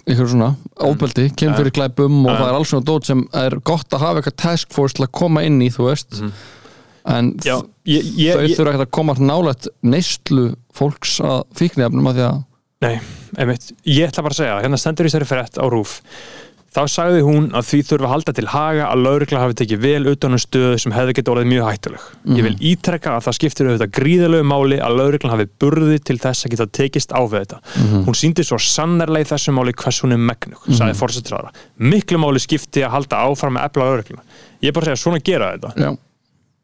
Einhverjum svona ofbeldi, kemur fyrir glæpum og það er alls svona dót sem er gott að hafa eitthvað task force til að koma inn í, þú veist. Mhm. en já, ég, ég, þau þurfa ekkert að koma nálægt neyslu fólks að fíknefnum að því að nei, einmitt, ég ætla bara að segja hérna stendur í sér frétt á rúf þá sagði hún að því þurfa að halda til haga að laurugla hafi tekið vel utan um stöðu sem hefði getið orðið mjög hættuleg. Ég vil ítrekka að það skiptir auðvitað gríðalegu máli að lauruglan hafi burði til þess að geta tekist á við þetta. Hún síndi svo sannarlega í þessu máli hvers hún er megnug, sagði fórsetræðara miklu máli skipti að halda áfram með efla laurugluna ég er bara að segja svona gera þetta. Já,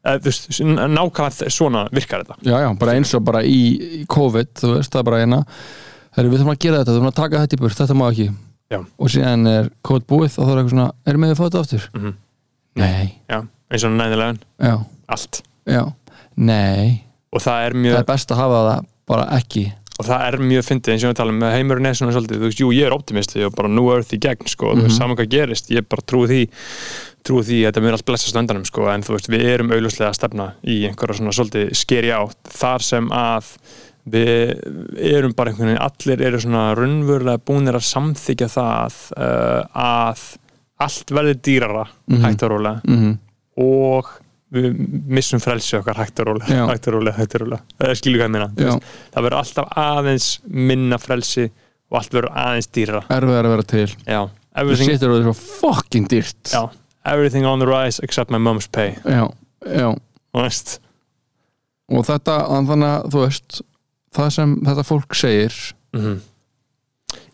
Eh, nákvæmlega svona virkar þetta. Já, já, bara eins og bara í, COVID, þú veist, það er bara eina Heru, við þurfum að gera þetta, við þurfum að taka þetta í burt þetta má ekki Já. og síðan er COVID búið og þá er eitthvað svona, erum við að fá þetta aftur? Mhm. Nei, já, eins og næðilegan, já, allt. Já. Nei, og það er það mjög er best að hafa það bara ekki. Og það er mjög fyndið eins og við talum með heimurinn er svona svolítið, þú veist, jú, ég er optimisti og bara nú earth í gegn, sko, þú veist, saman hvað gerist ég bara trúi því, trúi því að þetta mér allt blessast á endanum, sko, en þú veist, við erum augljóslega að stefna í einhverja svona svolítið skeri átt, þar sem að við erum bara einhvern veginn, allir eru svona raunverulega búinir að samþykja það uh, að allt verður dýrara, hægt og rólega. Mm og við missum frelsi okkar hægt og rólega, hægt og rólega, hægt og rólega. Það skilur hvað ég meina? Það verður alltaf aðeins minna frelsi og allt verður aðeins dýra erfið að vera til. Þú setur það svo fucking dýrt. Já, everything on the rise except my mom's pay. Já, já. og þetta, þannig að þú veist það sem þetta fólk segir Mhm.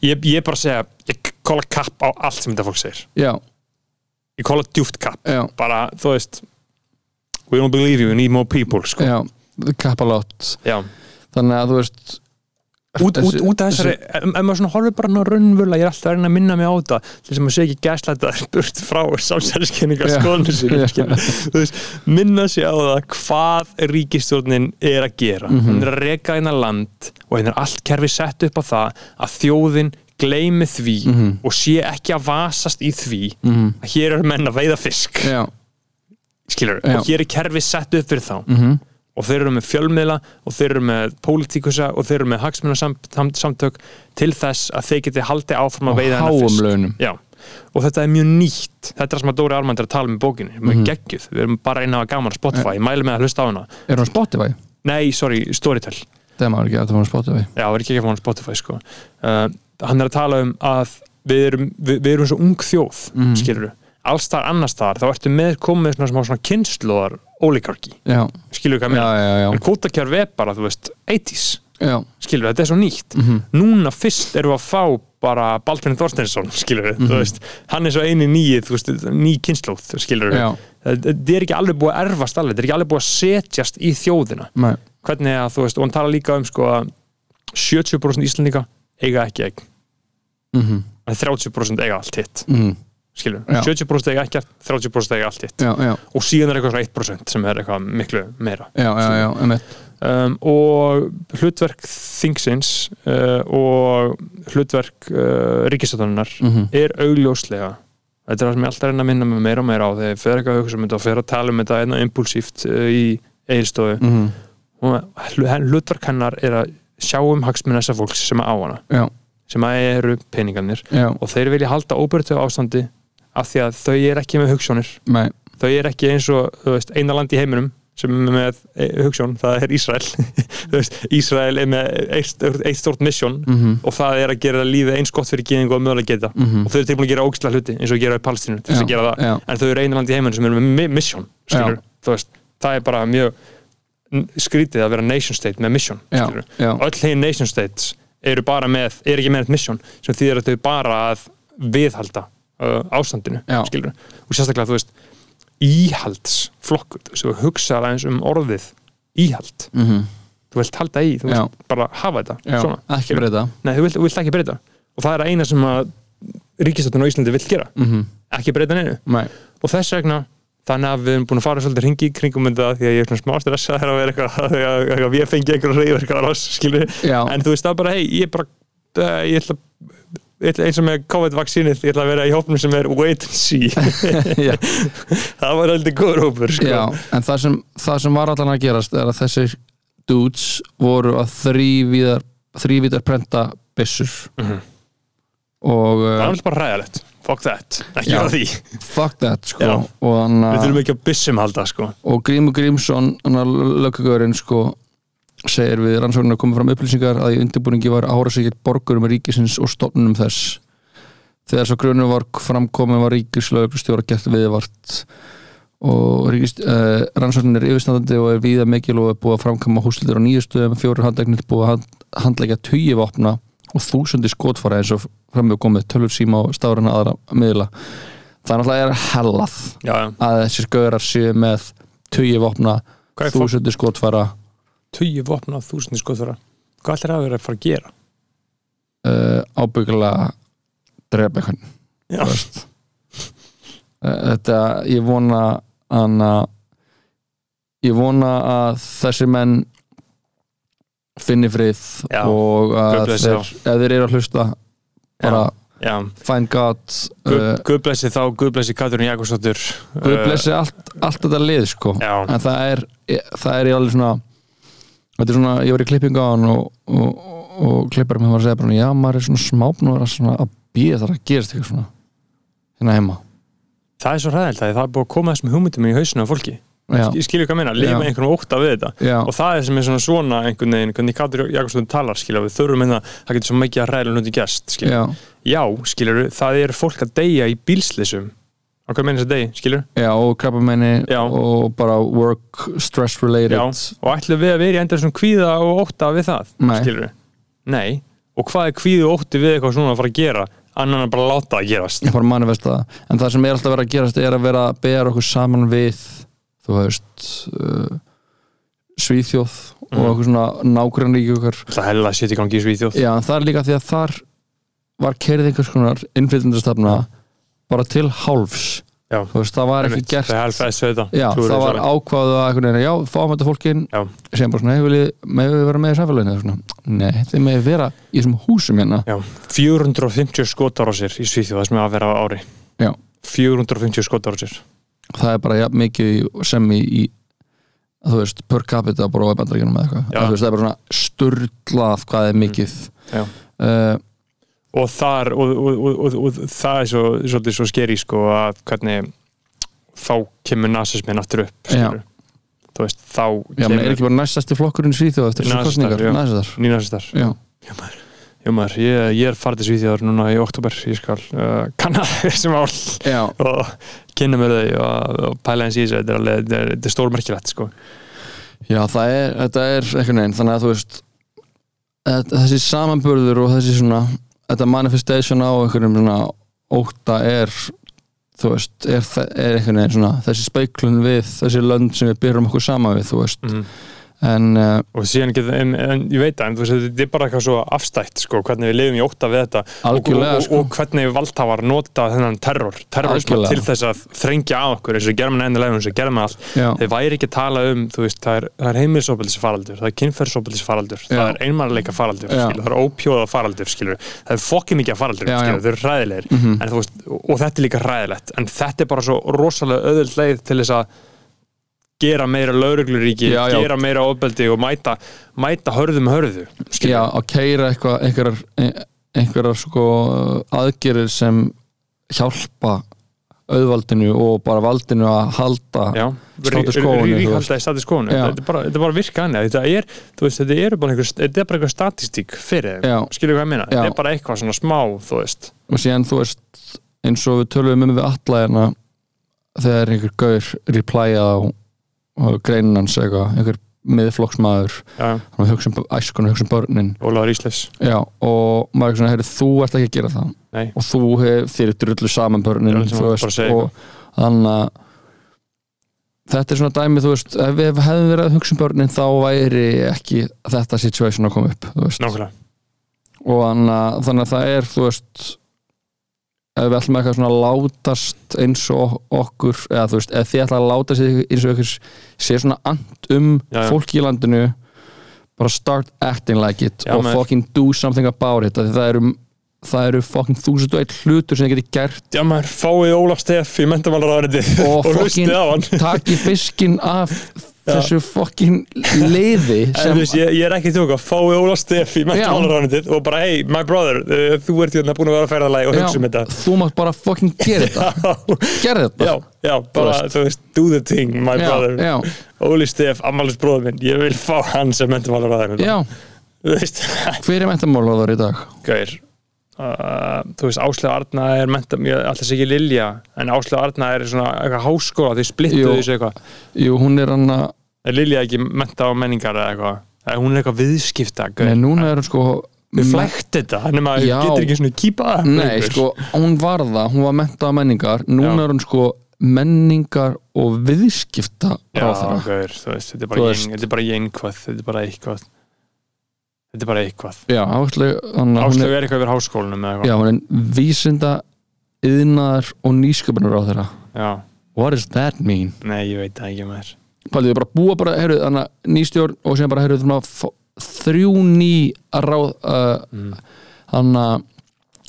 ég, ég bara segja ég kóla kapp á allt sem þetta fólk segir já, ég kóla djúft kapp já, bara, þú veist we don't believe you, we need more people sko. já kappalátt, já. þannig að þú veist út, út, Þessi- út af þessari ef maður svona horfir bara ná raunvöla ég er alltaf að reyna að minna mig á þetta til þess að sé ekki gæslæta burt frá samsæliskenningar Já. skoðinu veist, minna sig á það hvað ríkistjórnin er að gera Mhm. hún er að reka eina land og henn er allt kerfi sett upp á það að þjóðin gleymi því Mhm. og sé ekki að vasast í því Mhm. að hér eru menn að veiða fisk já, skilur, og hér er kerfi sett upp fyrir þá mhm, og þeir eru með fjölmiðla og þeir eru með pólitíkusa og þeir eru með hagsmunasamtök til þess að þeir geti haldið áfram að veiða hennar Já, og þetta er mjög nýtt. Þetta er það sem að Dóri Armand er að tala um í bókinni. Við erum Mhm. geggjuð, við erum bara eina að gaman á Spotify. Ég mæli með að hlusta á hana. Er hún Spotify? nei, sorry, Storytel. Það maður ekki að það var Spotify. Já, það er ekki að hann á Spotify sko. uh, hann er að tala um að við erum, við, við erum svo ung þjóð mm. Mhm. skilur alls þar annars þar, þá ertu með komið svona, svona, kynnslóðar ólíkarki já, skilur hvað mér, já, já, en kótakjörf er bara, þú veist, 80s já. skilur, þetta er svo nýtt Mhm. núna fyrst erum við að fá bara Baldvin Þorsteinsson, skilur Mhm. þú veist, hann er svo eini veist, ný kynnslóð, skilur já. þetta er ekki alveg búið að erfast alveg, þetta er ekki alveg búið að setjast í þjóðina Nei. hvernig að, þú veist, og hann tala líka um sko að 70% Íslandíka eiga ekki eign, Mhm. en 30% eiga allt hitt Mhm. Skilur, Já. 70% eiga ekkert 30% eiga allt hitt og síðan er eitthvað svona 1% sem er eitthvað miklu meira já, já, já, um, og hlutverk þingsins uh, og hlutverk uh, ríkistöðunar Mhm. er augljóslega þetta er það sem ég alltaf er reyna að minna mig meira og meira á þegar ég fer eitthvað að hugsa um þetta og fer að tala um þetta einna impulsíft uh, í eigilstofu Mhm. og hl- hlutverk hennar er að sjá um hagsmunna þessa fólks sem að á hana sem að eru peningarnir. Og þeir vilja halda óbyrtu ástandi af því að þau er ekki með hugssjónir þau er ekki eins og veist, eina land í heiminum sem er með eh, hugssjón, það er Ísrael. Ísrael er með eitt, eitt stort mission Mhm. og það er að gera lífið eins gott fyrir geðingu og mögulega geta. Mhm. og þau eru tilbúin að gera ógislega hluti eins og gera í já. en þau eru einu land í heiminum sem eru með mi- mission skilur, þú veist, það er bara mjög skrítið að vera nation state með já, öll hinn nation states eru bara með, er ekki með mission sem þýðir að þau bara að viðhalda uh, ástandinu Já. skilur. og sérstaklega þú veist íhaldsflokkur, þú veist, þú hugsa aðeins um orðið íhald Mhm. þú vilt halda í, þú Já. vilt bara hafa þetta já, svona, ekki breyta Nei, þú vilt, þú vilt ekki breyta og það er að eina sem að ríkistöldun á Íslandi vill gera Mhm. ekki breyta neinu nei, og þess vegna þannig að við erum búin að fara svolítið ringi í kringum þetta því að ég er svona smá stressað þegar að vera eitthvað að, að, að við fengi einhverja reyðverkar á oss skilur já, en þú veist það bara, hei, ég er bara uh, ég ætla ég ætla- eins og með COVID-vaksínið, ég ætla að vera í hópnum sem er wait and see. Það var heldur góður hópur sko. já en það sem, það sem var allan að gerast er að þessir dudes voru að þrývíðar þrývíðar prenta byssur. Mhm. og það var alltaf bara ræðalegt fuck that, ekki á því. Fuck that sko. Hann, við þurfum ekki að byssum halda sko. og Grímur Grímsson löggugurinn sko segir við rannsóknir að koma fram upplýsingar að í undirbúningi var árasíkjart borgurum ríkisins og stofnunum þess þegar svo grunum var framkomin var ríkislauglustjóra gert viðvart og ríkist, uh, rannsóknin er yfirstandandi og er víða mikil og er búið að framkama húslitur á nýju stöðum fjórir handlegnir búið að hand, handleggja tugi vopna og þúsundi skotfara eins og framöfu komið tölur síma og stárana aðra miðla það náttúrulega er hellað já, já. að þessir gaurar séu með tugi vopna, þúsundi skotfara tugi vopna á þúsundi skoðfara hvað ætlar að vera að fara að gera? Uh, ábyggilega drepa einhvern já, þú veist. uh, þetta, ég vona hana ég vona að þessir menn finni frið Já, og að þeir, þeir eru að hlusta bara já. find God Guð, uh, Guð blessi þá, Guð blessi Katrín Jakobsdóttur Guð blessi allt, allt þetta lið sko. Já, en það er, það er í alveg svona þetta er svona, ég var í klippingu á hann og, og, og, og klippar mér var að segja bara, já, maður er svona smápn og er að, að býða þar að gerast eitthvað svona hérna heima. Það er svo ræðilt að það er búið að koma þessum hugmyndum í hausinu á fólki. Ég skilur hvað að Já. með einhvern óta við þetta. Já, og það er sem er svona svona einhvern veginn hvernig Katrín Jakobsdóttur talar, skilja við þurfum einna, það getur svo mikið að ræðilega hluti gæst, skilja já, já, skilur það er fólk að deyja í bílslýsum á hvað meina þess að degi, skilur já, og krabbamenni og bara work stress related. Já, og ætlum við að vera í endur svona kvíða og ótta við það, Nei. skilur Nei, og hvað er kvíði og ótti við eitthvað svona að fara að gera annan en bara láta það gerast? Ég bara manifesta það. En það sem er alltaf verið að gerast er að vera að bera okkur saman við þú veist uh, Svíþjóð og Mhm. okkur svona nákvæmlega okkar. Það hella sétt í gangi í Svíþjóð. Já, það er líka því að þar var kerið einhvers konar innflytjandastafna bara til hálfs. Já. veist, það var ekki gert er já, það var ákvaðu að já, fáum þetta fólkin sem bara svona, með við vera með í samfélaginu? Nei, þið með vera í þessum húsum hérna. Já, 450 skotar á sér í Svíþjóð það sem er að vera á ári. Já. 450 skotar á sér. Það er bara ja, mikið sem í, í þú veist, per capita bara á bandaríkjunum eða eitthvað, það er bara svona sturlað hvað er mikið. Já. uh, og þar og, og, og, og, og það er svo, svolítið svo skeri sko að hvernig þá kemur nazismin aftur upp þú veist, þá já, menn er ekki bara næstasti flokkurinn í Svíþjóð eftir Nasistar, kostningar, já. já, Jú maður, ég, ég er farið til Svíþjóðar núna í oktober, ég skal uh, kanna þessi mál já, og kynna mér þau og, pæla eins í þessu, þetta er er, er stórmerkilegt sko. Já, það er þetta er einhvern veginn, þannig að þú veist þessi samanburður og þessi svona, þetta manifestation á einhverjum svona óta er þú veist, er, er einhvern veginn svona þessi speiklun við þessi lönd sem við byrjum okkur sama við, þú veist mm. En uh, og síðan getur, en, en ég veit það veist, þetta er bara eitthvað svo afstætt sko, hvernig við lifum í ótta við þetta. Og, og, sko, og hvernig valdhafar nota þennan terror, Algjörlega. til þess að þrengja að okkur eins og gerðum við endilega eins og gerðum við allt. Já, þeir væri ekki að tala um, þú veist, það er, það er heimilsópildisfaraldur, það er kynferðsópildisfaraldur það er einmannleika faraldur, það er ópjóða faraldur, skilur, það er fokkin mikið faraldur, hræðilegir. Mhm. en þú veist, og þetta er líka hræðilegt en þetta er bara svo rosalega öðvöld leið til þess að gera meira laurugluríki, Já, já. gera meira ofbeldi og mæta, mæta hörðum hörðu skilur. já, að keira eitthvað einhverjar, einhverjar sko aðgerir sem hjálpa auðvaldinu og bara valdinu að halda Status quo-inu, ríkhalda í status quo-inu þetta er bara, bara virka hann þetta er, þú veist, þetta er bara einhver, er statistík fyrir þeim, skilur hvað ég meina? Þetta er bara eitthvað svona smá, þú veist. Og síðan þú veist eins og við tölum um við alla hérna þegar einhver gaur replyað á, á greinin hans eitthvað, einhver miðflokksmaður. Að hugsa um æskun og hugsa um börnin. Ólaður Ísleis já, og maður er svona, heyrðu, þú ert ekki að gera það. Nei. og þú hef þér drullu saman börnin sem þú bara veist, segja og þannig að þetta er svona dæmi, þú veist ef við hefðum verið að hugsa um börnin þá væri ekki þetta situation að koma upp þú veist. Nákvæmlega, og þannig að, þannig að það er þú veist ef við ætlum eitthvað svona að látast eins og okkur eða þú veist, ef þið ætla að láta sig eins og okkur sé svona and um Já, já. fólki í landinu bara start acting like it Já, og maður. fucking do something about it það eru, það eru fucking þúsund og eitt hlutur sem þið geti gert já maður, fáið Ólaf Steff í mentamálaráðariti Og og fucking- taki fiskinn af þessu fucking liði En sem veist, ég, ég er ekki tjóka, fáið Ólaf Steff í mentamálaráðariti og bara, hey, my brother uh, þú ert hérna búin að vera að ferðalagi og já, hugsa um þetta. þú mátt bara fucking gera þetta. Gera þetta. Já, já, bara, þú veist, do the thing, my já, brother. Óli Steff, ammálins bróður minn, ég vil fá hann sem mentamálaráðariti já. Þú veist, hver er mentamálaður í dag? Gauir uh, þú veist, Áslega Arna er menta, alltaf sé ekki Lilja en Áslega Arna er svona eitthvað háskóla þau splittuðu Jú. þessu eitthvað. Jú, hún er hann að er Lilja ekki menta á menningar eða eitthvað? Eða hún er eitthvað viðskipta Nei, núna er hún sko við flækt þetta, hann getur ekki svona kýpa það Nei, sko, hún var það, hún var menta á menningar. Núna Já. er hún sko menningar og viðskipta já, ein- þetta er bara einhvað þetta er bara eitthvað þetta er bara eitthvað. Já, áslega hún Áslega er, er eitthvað yfir háskólanum eða Já, eitthvað hún er vísinda yðnaðar og nýsköpunar ráðherra já, What does that mean? nei, ég veit það ekki maður. Paldið, við bara búa bara, heyrðu, þannig að nýstjórn og sem bara, heyrðu, þurfum að fá þrjú ný að ráð uh, mm. hann að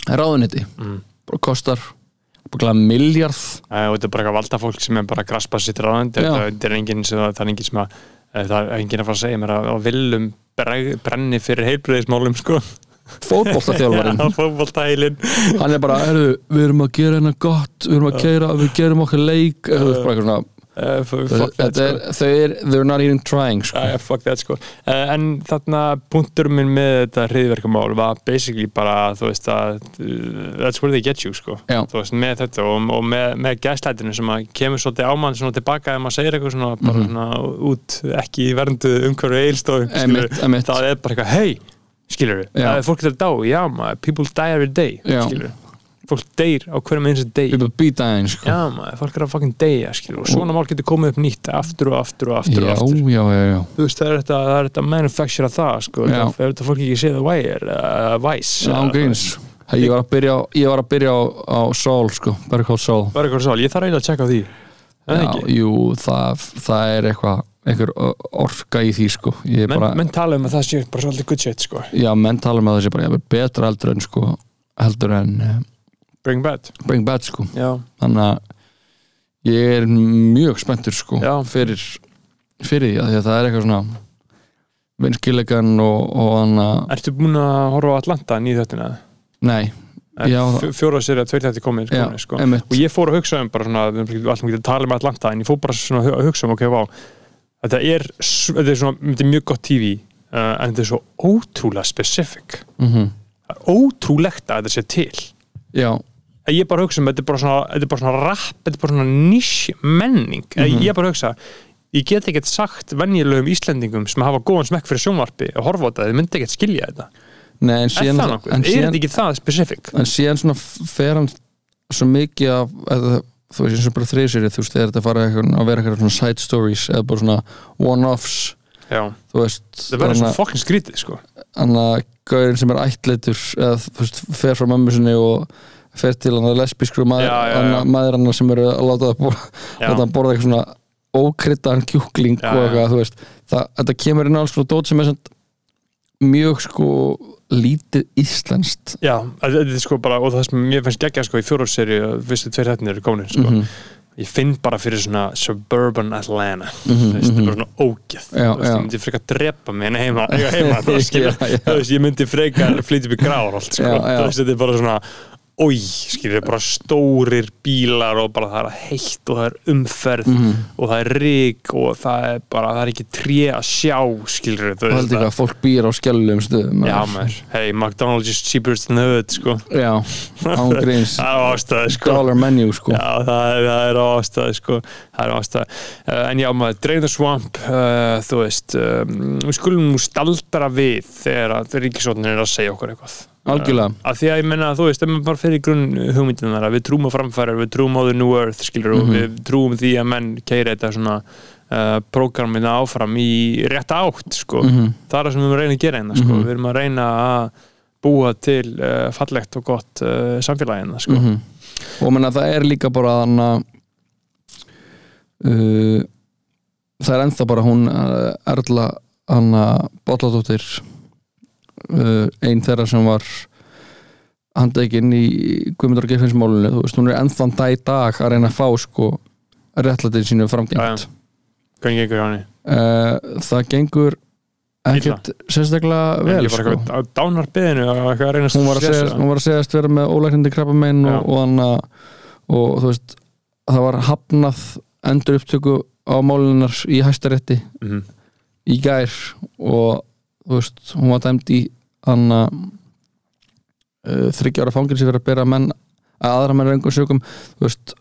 ráðuniti Mm. bara kostar bara miljard og þetta er bara eitthvað valda fólk sem er bara að graspa sitt er sem það er enginn sem að það er enginn að fara að segja mér að, að viljum brenni fyrir heilbreyðismálum sko. Fótboltaþjálfarinn. Fótboltælin hann er bara, herru, við erum að gera hérna gott við erum að keira, við gerum okkar leik. Bara eitthvað svona uh, er, þau er, they're not even trying sko. Já, fuck that sko. Uh, En þarna punktur minn með þetta hriðverkamál var basically bara þú veist að uh, that's where they get you sko. Veist með þetta og, og með, með gæslætinu sem að kemur svolítið ámann svona tilbaka ef maður segir eitthvað svona bara Mhm. svona út ekki í verndu umhverju einmitt. það er bara eitthvað hey skilur við, er fólk til að dá já maður, people die every day skilur fólk deyr á hverjum eins og day People beat aðeins sko. já maður, fólk er að fucking deyja skilur. Og svona mál getur komið upp nýtt aftur og aftur og aftur já, og aftur. já, já, já. þú veist það er þetta, það er þetta manufacture það sko, það er þetta fólk ekki séð Vice Já, gríns hey, Ég var að byrja á, ég var að byrja á, á Soul sko, Saul? Bara eitthvað sál, ég þarf eiginlega að checka á því. Það Já, jú, það, það er eitthvað einhver orka í því sko. Menn, bara, menn tala um að það sé bara svolítið good shit sko. já, menn tala um að það sé bara jafnvel betra heldur en sko heldur en uh, Bring Bad. Bring Bad sko. Já, þannig að ég er mjög spenntur sko Já. fyrir, fyrir því að því að það er eitthvað svona vinskilegan og, og hann að ertu búin að horfa á Atlanta nýð þettina? nei, Já, fjóra sér að tveir þetta komið já, sko, sko. einmitt. Og ég fór að hugsa um bara svona, við erum alltaf ekki að tala um Atlanta en ég fór bara svona að hugsa um ok, vá þetta er, s- þetta er svona, þetta er mjög gott TV uh, en þetta er svo ótrúlega specific. Mm það er ótrúlegt að þetta sé til. Já, að ég bara hugsa um, þetta er bara svona, þetta er bara svona rap, þetta er bara svona niche menning. Mm Mhm. ég bara hugsa, ég get ekkert sagt venjulegum Íslendingum sem hafa góðan smekk fyrir sjónvarpi og horfa á þetta, þið myndi ekkert skilja þetta. Nei, en er síðan það nokkuð, er þetta ekki það specific? en síðan svona fer hann svo mikið af eða, þú veist eins og bara þriðsýri þú veist þegar þetta fara að vera eitthvað svona side stories eða bara svona one-offs já, þú veist það verður svo fokkin skrítið sko. hann að gaurin sem er ættleitur eða þú veist fer frá mömmu sinni og fer til hann að lesbískru maður, Já, já, já. maður hann sem eru að láta það borða, láta hann borða eitthvað svona ókryddaðan kjúkling og eitthvað, þú veist það, þetta kemur inn á alls svona dót sem er samt mjög sko lítið íslenskt já, þetta er sko bara og það sem mér finnst geggja sko í fjóruðseri fyrstu tveir hættinir eru komin sko. Mhm. ég finn bara fyrir svona suburban Atlanta Mhm, þú veist, þetta mhm. er bara svona já. ég myndi frekar drepa en heima, heima þú veist, skilur. Já, já. Veist, ég myndi frekar flytja upp í grár allt, sko. Veist, þetta er bara svona oi, skilur, bara stórir bílar og bara það er heitt og það er umferð Mhm. og það er rík og það er bara, það er ekki tré að sjá, skilur og veist heldur ekki að fólk býr á skjálfum stöðum Já, maður, hey, McDonald's is cheaper than the hood, sko. Já, án gríns. Það er ástæði, sko. Dollar menu sko. Já, það er, það er ástæði, sko. Það er ástæði uh, En já, maður, Drain the Swamp uh, Þú veist, um, við skulum nú staldra við þegar ríkisóttin er að segja okkur eitthvað Algjörlega. Af því að ég menna, þú veist, ef maður bara fyrir grunn hugmyndunar að við trúum á framfærar, við trúum á the new earth, skilur og Mhm. við trúum því að menn keira þetta svona uh, prógramina áfram í rétt átt, sko Mhm. það er það sem við erum að reyna að gera hérna sko. Mhm. við erum að reyna að búa til uh, fallegt og gott uh, samfélagina sko. Mhm. og menna það er líka bara þannig að uh, það er ennþá bara hún uh, Erla Anna Bolladóttir uh, einn þeirra sem var handekinn í Guðmundur og Geirfinnsmálunni, þú veist, hún er ennþá dag í dag að reyna að fá sko réttlætið sínu framgengt hvernig gengur hjá henni? uh, það gengur ekkert sérstaklega vel Ég bara sko. eitthvað á dánarbyðinu að hún var að, segja, var að segjast vera með ólæknindi krabbamein og, og, hana, og þú veist það var hafnað endur upptöku á málunar í hæstarétti Mhm. í gær og veist, hún var dæmd í hann að uh, þryggjára fangilsi fyrir að bera menn að aðra menn rengum sögum þú veist,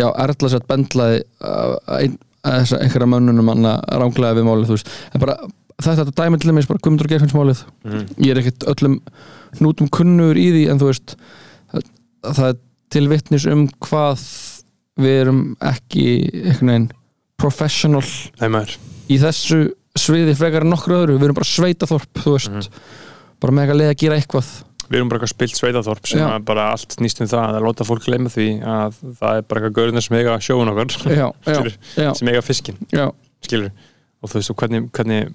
já, Erla sett bendlaði uh, ein, einhverja mönnunum ránglega við málið þú veist, en bara þetta er dæmi til þeim bara Guðmundur Geirfinnsmálið Mhm. ég er ekkert öllum hnútum kunnur í því en þú veist það, það er til vitnis um hvað við erum ekki einhvern veginn professional Nei maður. í þessu sviði frekar en nokkur öðru, við erum bara sveitaþorp þú veist, Mhm. bara með eitthvað leið að gera eitthvað. Við erum bara eitthvað spilt sveitaþorp sem að bara allt snýst um það að láta fólk gleyma því að það er bara eitthvað gaurinn sem eiga sjóun okkar. Sem eiga fiskin, já, skilur og þú veist, og hvernig, hvernig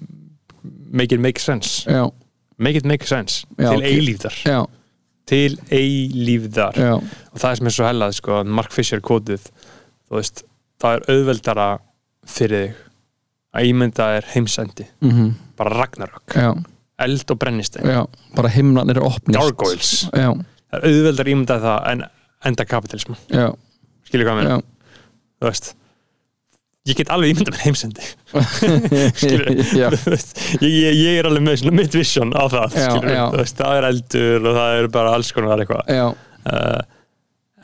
make it make sense. Já, make it make sense. Já, til já, til eilífðar. Já, og það er sem er svo hellað sko, Mark Fisher kótið þú veist, það er auðveldara fyrir þig að ímynda er heimsendi, mhm, bara Ragnarök. Já, eld og brennistein, já bara himnarnir er opnist gargoyles já, það er auðveldara að ímynda það en enda kapitalism, já, skilur hvað mér þú veist ég get alveg ímynda með heimsendi. Ég, ég, ég er alveg með mitt vision á það Já, já. veist, það er eldur og það er bara alls konar eitthvað. Já, uh,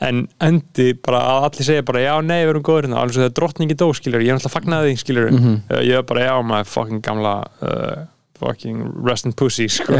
en endi bara að allir segja bara já, nei, við erum góður hérna. Alveg svo þegar drottningi dó, skilur, ég er náttúrulega fagnaði því, skilur, Mhm. uh, ég er bara já, maður fucking gamla uh, fucking rest in pussy, sko.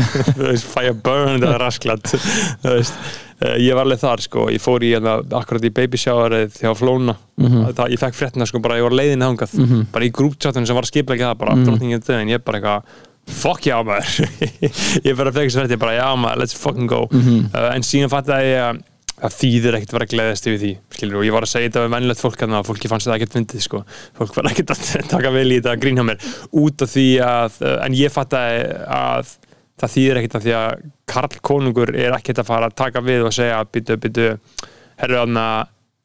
Fire burn, það er rasklat þú veist, uh, ég var alveg þar, sko. Ég fór í, hérna, akkurat í baby showerið hjá Flóna, Mhm. það, ég fekk fréttina, sko, bara ég var leiðin hangað, bara í grúptjáttun sem var skiplega ekki það, bara Mhm. drottningin döðin, ég bara eitthvað fuck já maður. Ég bara fekk svo þetta, bara já maður, let's fucking go. Mhm. uh, en síðan fattaði ég að þýðir ekkert vera að gleðast yfir því skilur, og ég var að segja þetta við mennilegt fólk að fólki fannst þetta ekkert fyndið sko. fólk var ekkert að taka vel í þetta að grína mér út af því að uh, en ég fattaði að það þýðir ekkert að því að Karl Konungur er ekkert að fara að taka við og segja byttu, byttu, herru aðna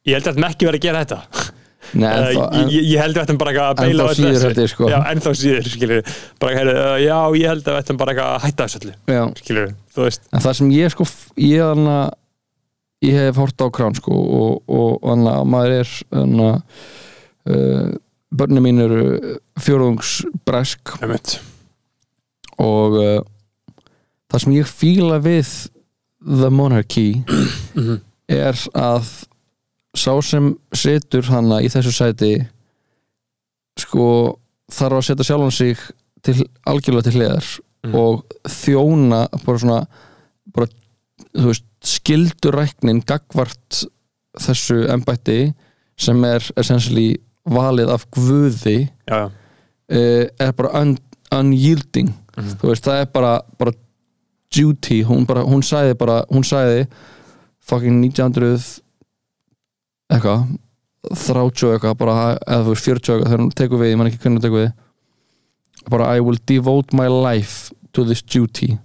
ég held að þetta ekki verið að gera þetta. Nei, ennþá, ég, ég- ég held að við ættum bara að beila Ennþá síður ég, sko. ennþá síður, skilur bara, heyrðu, uh, já, ég held að við ættum bara að hætta þessu veist. En það sem ég sko ég, ég hef hort á krán sko og, og hana, maður er hana, uh, börni mín eru fjórðungsbresk Einmitt. og uh, það sem ég fíla við The Monarchy Mhm. er að sá sem situr hana í þessu sæti sko þarf að setja sjálfan sig til algjörlega til hliðar Mhm. og þjóna bara svona bara, veist, skilduræknin gagvart þessu embætti sem er essentially valið af guði já, já, uh, er bara un, unyielding. Mhm. þú veist, það er bara, bara duty, hún, bara, hún sagði bara hún sagði fucking 1900 eitthvað 30 og eitthvað, bara, eða þú veist 40 og eitthvað, þegar hún tekur við, ég man ekki hvernig hún tekur við bara I will devote my life to this duty.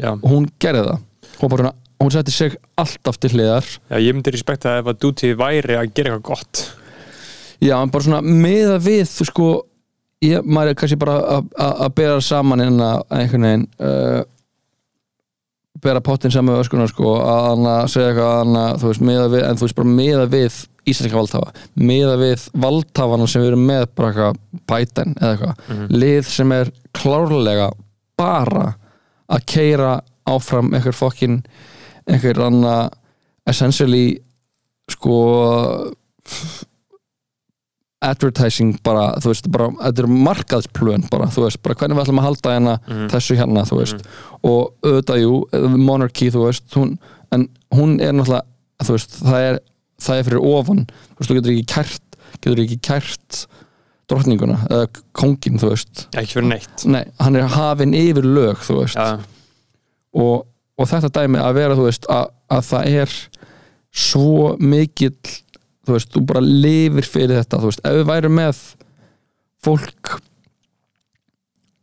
Já. og hún gerði það svona- hún setti sig alltaf til hliðar. Já ég myndi respekta ef að Duty væri að gera eitthvað gott. Já, en bara svona meða við þú sko, ég, maður er kannski bara að- að að bera saman inn að einhvern veginn uh, bera pottin saman við öskunar sko, að að segja eitthvað að að, þú veist, meða við, en þú veist bara meða við íslenska valdhafa, meða við valdhafana sem við erum með bara eitthvað Biden eða eitthvað, lið sem er klárlega bara að keira áfram einhver fokkin einhver anna essentially sko advertising bara, þú veist, bara þetta er markaðsplön bara, þú veist, bara hvernig við ætlum að halda hérna þessu hérna, þú veist. Og auðvitað, jú, monarchy, þú veist hún, en hún er náttúrulega þú veist, það er, það er fyrir ofan þú veist, þú getur ekki kært getur ekki kært drottninguna eða kongin, þú veist. Ekki fyrir neitt. Nei, hann er hafinn yfir lög, þú veist. Já, og, og þetta dæmi að vera, þú veist, að, að það er svo mikill þú veist, þú bara lifir fyrir þetta þú veist, ef við værum með fólk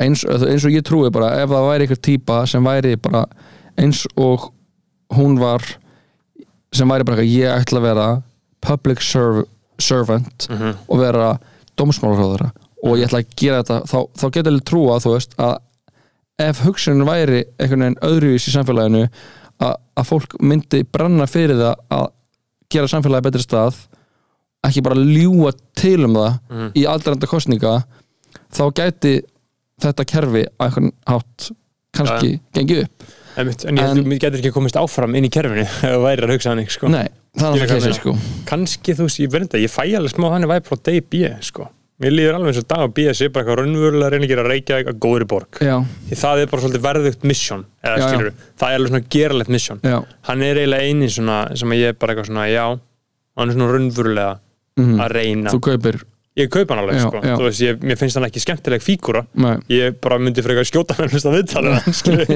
eins, eins og ég trúi bara ef það væri einhver típa sem væri bara eins og hún var sem væri bara ég ætla að vera public serv servant Mhm. og vera dómsmálaráðara og ég ætla að gera þetta þá, þá getur ég trúa þú veist að ef hugsunin væri einhvern veginn öðruvís í samfélaginu að, að fólk myndi brenna fyrir það að gera samfélagi betri stað ekki bara ljúa til um það Mhm. í aldraranda kostninga þá gæti þetta kerfi að einhvern hátt kannski gengið upp Einmitt, en ég En- að getur ekki komist áfram inn í kerfinu ef það væri að hugsa þannig sko. Nei, það er náttúrulega hvað þessi sko kannski þú veist, ég verði þetta, ég fæ alveg smá þannig væri frá degi B sko. Mér líður alveg eins og dag B sé bara eitthvað raunverulega að reyna að gera reykja eitthvað góðri borg. Já, það er bara svolítið verðugt mission eða Já, skilur, það er alveg svona geralegt mission. Já, hann er eiginlega eini svona sem að ég er bara eitthvað svona, já hann er svona raunverulega mhm. að reyna. Þú kaupir. Ég kaup hann alveg, sko, þú veist, ég, mér finnst hann ekki skemmtileg fígúra. Nei, ég bara myndi fyrir eitthvað skjóta hann að viðtala skilur,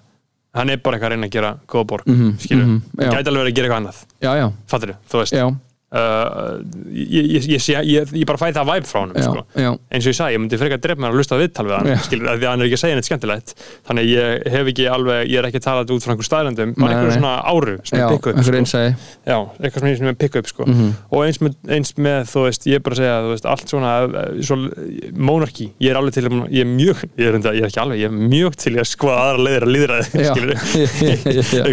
hann er bara eitthvað að reyna að gera góða borg, Mhm, skilur, mhm, já. hann gæti alveg verið að gera eitthvað annað. Já, já, fattur þú, þú veist. Já ég, ég, ég, ég, ég bara fæ það væp frá já, sko. eins og ég sagði, ég myndi frekar drepa mér að hlusta á viðtal við hann, skilur, því að hann er ekki að segja neitt skemmtilegt þannig að ég hef ekki alveg, ég er ekki að tala þetta út frá einhver staðrendum, bara Nei, einhver nei. svona áru sem já ég pikka upp, sko. já, eitthvað svona sem ég pikka upp sko. Mhm. og eins með, eins með, þú veist, ég er bara að segja veist, allt svona, eh, svo, monarki ég er alveg til, að- ég er mjög ég er, enda, ég er ekki alveg, ég er mjög til að skoða aðra leiðir að líðræði, Já. skilur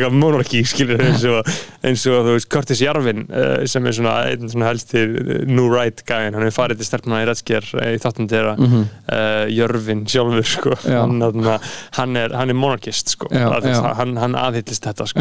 Svona einn svona helsti uh, new right gæðin, hann er farið til stelpuna í Redsker í þáttum þeirra Mhm. uh, Jörvin sjálfur sko. Hann, hann, er, hann er monarkist sko. Já, já. hann, hann aðhyllist þetta sko,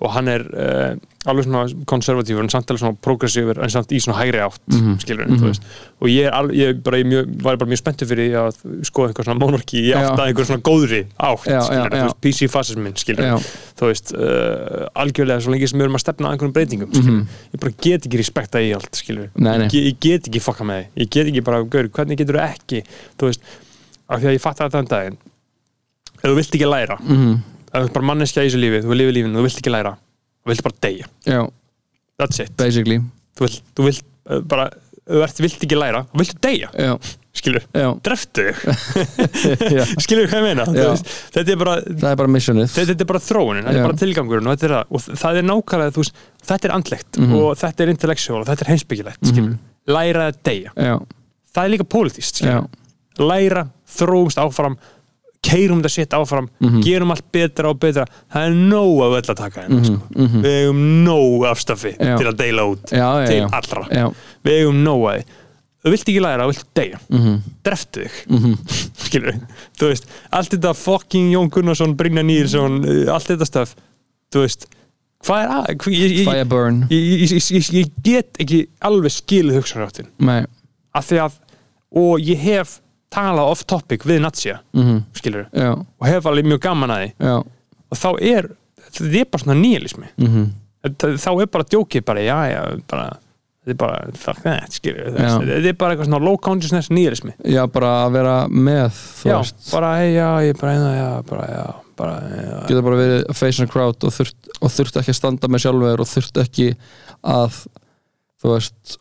og hann er uh, alveg svona konservatífur en samt alveg svona progressífur en samt í svona hægri átt Mhm. skilur Mhm. þú veist og ég, er ég bara, ég mjög, var bara mjög spenntur fyrir að skoða einhver svona monarki í Já. átt að einhver svona góðri átt Já, já, skilur, já. þú veist, PC fascismin skilur Já. þú veist, uh, algjörlega svo lengi sem við erum að stefna að einhverjum breytingum skilur Mhm. ég bara get ekki respekta í allt skilur Nei, nei. Ég, ég get ekki fokka með því ég get ekki bara, gaur, hvernig getur þú ekki þú veist, af því að ég fatt að þetta um daginn ef þú vilt ekki læra Mhm. ef þú bara manneskja í þessu lífi, þú lifir lífinu þú vilt ekki læra, vilt bara deyja? Já, that's it, basically. Þú vilt, þú vilt uh, bara, þú ert, vilt ekki læra þú viltu deyja, já, skilur já, dreftu þig, já. skilur hvað ég meina? Þú Já. veist, þetta er bara það er bara missionið. Þetta, þetta er bara þróunin, þetta Já. er bara tilgangurinn og, þetta er, það. og það er nákvæmlega, þú veist þetta er andlegt Mhm. og þetta er intellectual og þetta er heimsbyggilegt, skilur læra að deyja, já, það er líka pólitíst, skilur já, læra, þróumst áfram keirum þetta sitt áfram Mhm. gerum allt betra og betra. Það er nóg af öll að taka hérna sko. mhm. við eigum nóg af stafi Já. til að deila út já, já, til allra. Við eigum nóg að þú vilt ekki læra, þú vilt deyja. Mhm, dreftu þig, mhm. Skilur þú veist, allt þetta fucking Jón Gunnarsson Brynja Nýrsson, uh, allt þetta stöf þú veist, hvað er að ég, ég, ég, ég, get ekki alveg skilið hugsanráttin af því að, og ég hef talað off topic við Natsja mhm, skilur, já, og hef alveg mjög gaman að því. Já, og þá er, þetta er bara svona nýlismi mhm. Þá er bara djókið bara, já, já, bara þetta er bara, fuck that, skilur Já. þetta er bara eitthvað svona low consciousness nýlismi já, bara að vera með já, veist, bara, hey, já, ég bara, einna, já, bara, já bara, já, geta bara verið a face in a crowd og þurft, og þurft ekki að standa með sjálfur og þurft ekki að þú veist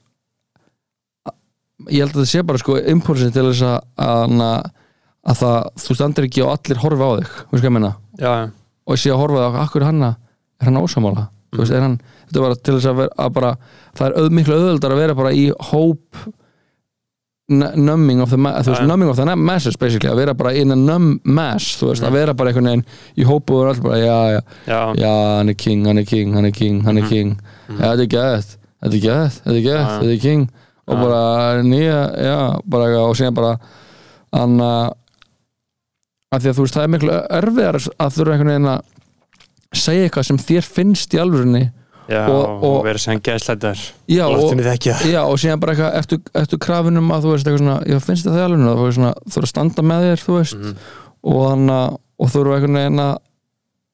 ég held að það sé bara sko impulsin til þess að, að, að það, þú standir ekki og allir horfa á þig, veist hvað ég meina? Já, já, og ég sé að horfa á akkur er hann að- er hann ósamála, þú veist, er hann þetta er bara til þess að, vera, að bara það er öð, miklu auðvöldar að vera bara í hóp numbing of the ma- þú veist, numbing of the masses basically, að vera bara in a numb mass þú veist, Mhm. að vera bara einhvern veginn í hópu og allir bara, já, já, já, hann er king, hann er king, hann er king, hann er Mhm. king. Já, þetta er gætt, þetta er gætt, þetta er Já. þetta er king og Já. bara nýja, já, bara og síðan bara hann að því að þú veist, það er miklu erfiðar að þurfa einhvern veginn að segja eitthvað sem þér finnst í alvörunni já Og- og, og- vera já, og, síðan bara eitthvað eftir, eftir krafinum að þú veist eitthvað svona, já, finnst þér það í alvörunni þú veist svona, þú veist að standa með þér, þú veist Mhm. og þannig að, og þurfa einhvern veginn að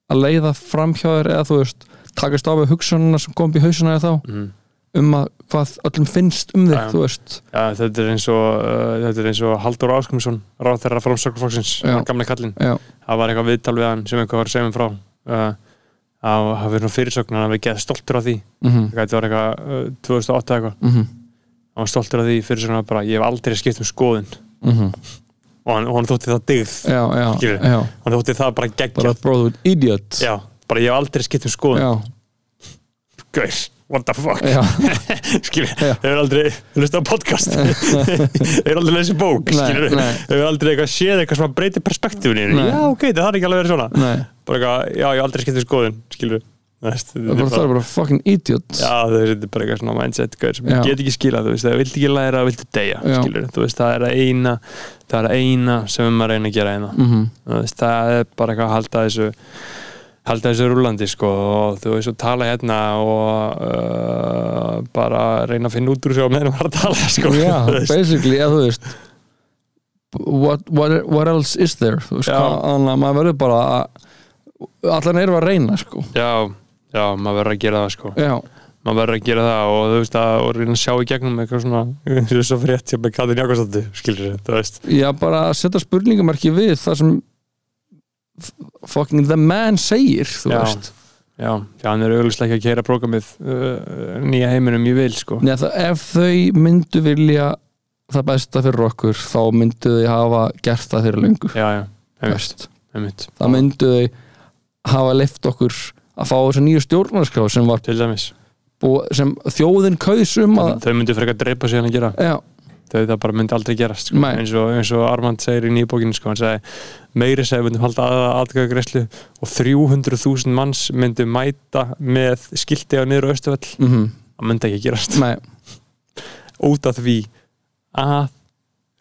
að leiða fram hjá þér eða þú veist, takast á við hugsununa sem kom upp í hausuna eða þá, Mhm. Um að hvað öllum finnst um þig, þú veist. Já, þetta er eins og uh, þetta er eins og Haldur Áskumsson ráð þeirra framsökuflokksins, Já. gamla kallinn. Já, það var eitthvað viðtal við hann sem eitthvað var að segja mér frá. Uh, að hafa verið svona fyrirsögn hann hafi geð stoltur af því. Mhm, þetta var eitthvað uh, 2008 eitthvað. Mhm, hann var stoltur af því fyrirsögn að bara ég hef aldrei skipt um skoðun. Mhm. Og hann, hann þótti það dyggð já, já, hann þótti það bara bara geggjað brother with idiot. Já, bara ég hef aldrei skipt um skoðun. Já, Gaur, what the fuck? Skilur, Já. hefur aldrei hlusta á podcast. Hefur aldrei lesið bók skilur, nei. hefur aldrei eitthvað séð eitthvað sem að breyti perspektífinu já, ok, það er ekki alveg verið svona. Nei. Bara eitthvað, já, ég aldrei skipt um skoðun skilur, Veist, það er bara, er bara fucking idiot Já, þú veist, þetta er bara eitthvað svona mindset gaur, sem get ekki skilað, þú veist, það viltu ekki læra það viltu deyja, skilur, þú veist, það er að eina það er að eina sem við maður reyna að gera eina, þú veist, það er bara eitthvað að halda þessu halda þessu rúlandi, sko, og þú veist, og tala hérna og uh, bara reyna að finna út úr sig á meðan maður er að tala, sko já, basically, já, þú veist what, what, what else is there þú veist, þannig að maður verður bara allan erum að reyna, sko. Já, já, maður verður að gera það, sko. Já, maður verður að gera það og þú veist, að og reyna að sjá í gegnum eitthvað svona, eins og frétt sem með Katrin Jakobsdóttir, skilur, þú veist. Já, bara að setja spurningamarki við það sem fucking the man segir, þú Já. veist. Já, já, hann er auðvitað ekki að keira prógramið uh, nýja heiminum ég vil sko. Nei, það, ef þau myndu vilja það besta fyrir okkur þá myndu þau hafa gert það fyrir löngu. Já, já, einmitt, Veist. einmitt. Það myndu þau hafa leift okkur að fá þessa nýju stjórnarskrá sem, var, til dæmis, búið- sem þjóðin kausum að þau myndu frekar dreipa sig hann að gera. Já, það bara myndi aldrei gerast sko. Eins, og, eins og Armand segir í nýjubókinu sko, hann segi meiri segi myndum halda að aðgæðagreyslu og 300.000 manns myndi mæta með skilti á niður auðstufell mm það myndi ekki gerast. Nei, út af því að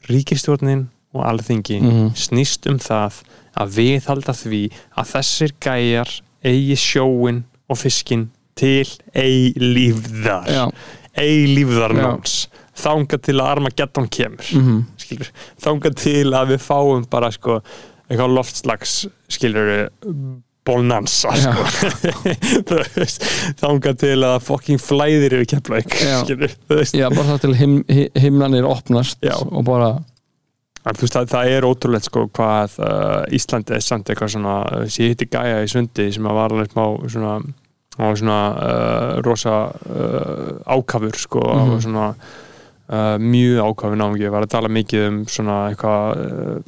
ríkistjórnin og alþingi Mhm. snýst um það að viðhalda því að þessir gæjar eigi sjóin og fiskin til eilífðar. Já. Eilífðarnáns þangað til að Armageddon kemur mm skilur, þangað til að við fáum bara sko eitthvað loftslags skilur Já. sko. Þangað til að fucking flæðir yfir keflaug Já. bara það til him, hi- himnanir opnast Já. og bara En veist, það, það er ótrúlegt sko hvað uh, Íslandi er samt eitthvað svona sem ég hitti gæja í sundi sem var alveg smá svona, svona uh, rosa uh, ákafur sko mm Mhm. svona uh, mjög ákafur náungi, var að tala mikið um svona eitthvað uh,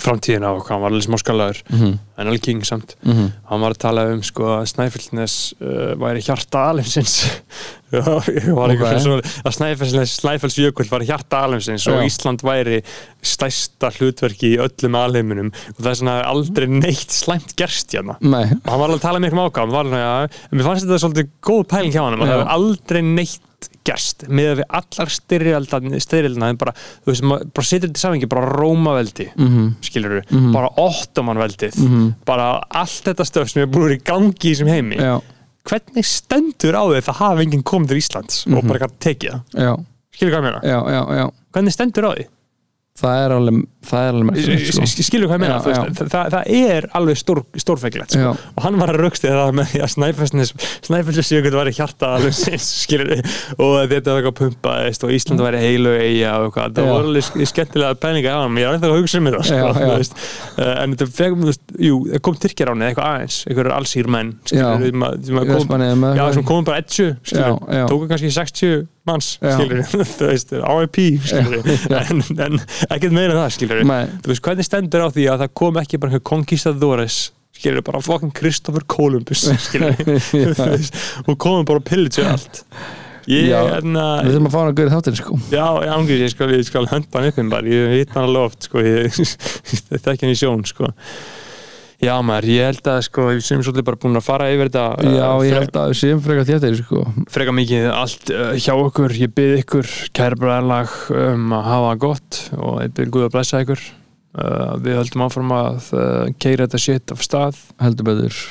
framtíðina og hann var alveg smá skalaður mm en alveg king samt. -hmm. hann var að tala um sko að Snæfellsnes uh, væri hjarta alheimsins. Já, ég var Ok. eitthvað svona að Snæfellsnes, Snæfellsjökull var hjarta alheimsins og. Ísland væri stærsta hlutverki í öllum alheiminum. Og það er svona aldrei neitt slæmt gerst hérna. Nei, og hann var alveg að tala mikið um ákvæm var hann að, mér fannst þetta svolítið góð pæling hjá hann það hefur aldrei neitt gerst með að við allar styrjaldina bara, þú veist, bara setur þetta í samingi bara Rómaveldi, mm skilur Mhm. bara Ottomanveldið -hmm. bara allt þetta stöf sem er búin að í gangi í þessum heimi já, hvernig stendur á því það hafa enginn komið til Íslands og Mhm. bara gætt tekið það skilur hvað meina? já, já, já hvernig stendur á því? Það er alveg, það er alveg merkilegt, sko. skilur hvað ég meina? Já, veist, það, það, það er alveg stór, stórfækilegt sko. Og hann var að raukst það með því að Snæfellsjökull var í hjarta skilur og þetta var eitthvað pumpaðist og Ísland var heilu eiga og eitthvað það voru alveg sk- skemmtilega pælinga á hann ég er ennþá að hugsa um þetta sko. Eh, en þetta fegum, jú, það kom Tyrkjar á eitthvað aðeins, einhverjur allsýr menn skilur, sem Í eitthvað. komum bara 10 skilur, Já, já. tóku kannski 60 manns Já. RIP en, en ekkert meira en það skilur þú veist, hvernig stendur á því að það kom ekki bara einhver conquistadores skilur, bara fucking Kristoffer Columbus skilur, og komum bara að pillitja allt. Ég, Já. hérna, við þurfum að fá hann að gera þáttir sko. Já, ángrið, ég skal, hönda hann upp um ég veit hann alveg oft sko, ég þekki hann í sjón sko Já maður, ég held að sko, við sem svolítið bara búin að fara yfir þetta Já, uh, ég held að við séum frekar þéttir sko. Freka mikið allt uh, hjá okkur. Ég byrð ykkur, kæra bræðlag um að hafa gott og ég byrð Guð að blessa ykkur. Uh, við höldum áfram að uh, keira þetta shit af stað. Heldur betur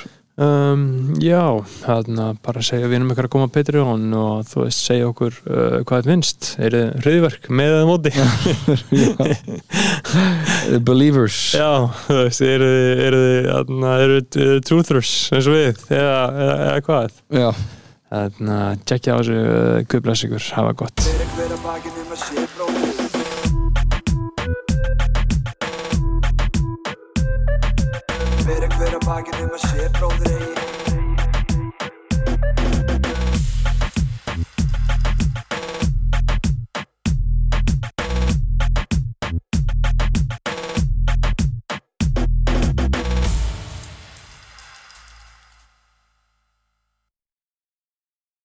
um, já, þarna bara segja við erum ykkur að koma á Patreon og þú veist, segja okkur uh, hvað er minnst er þið hriðverk með eða móti? The Believers. Já, þú veist, eru þið þið, þið truthers eins og við, eða, eða, eða hvað? Já, þarna, tjekkja á þessu uh, Guð blessa ykkur, hafa gott Fyrir hver að bakinn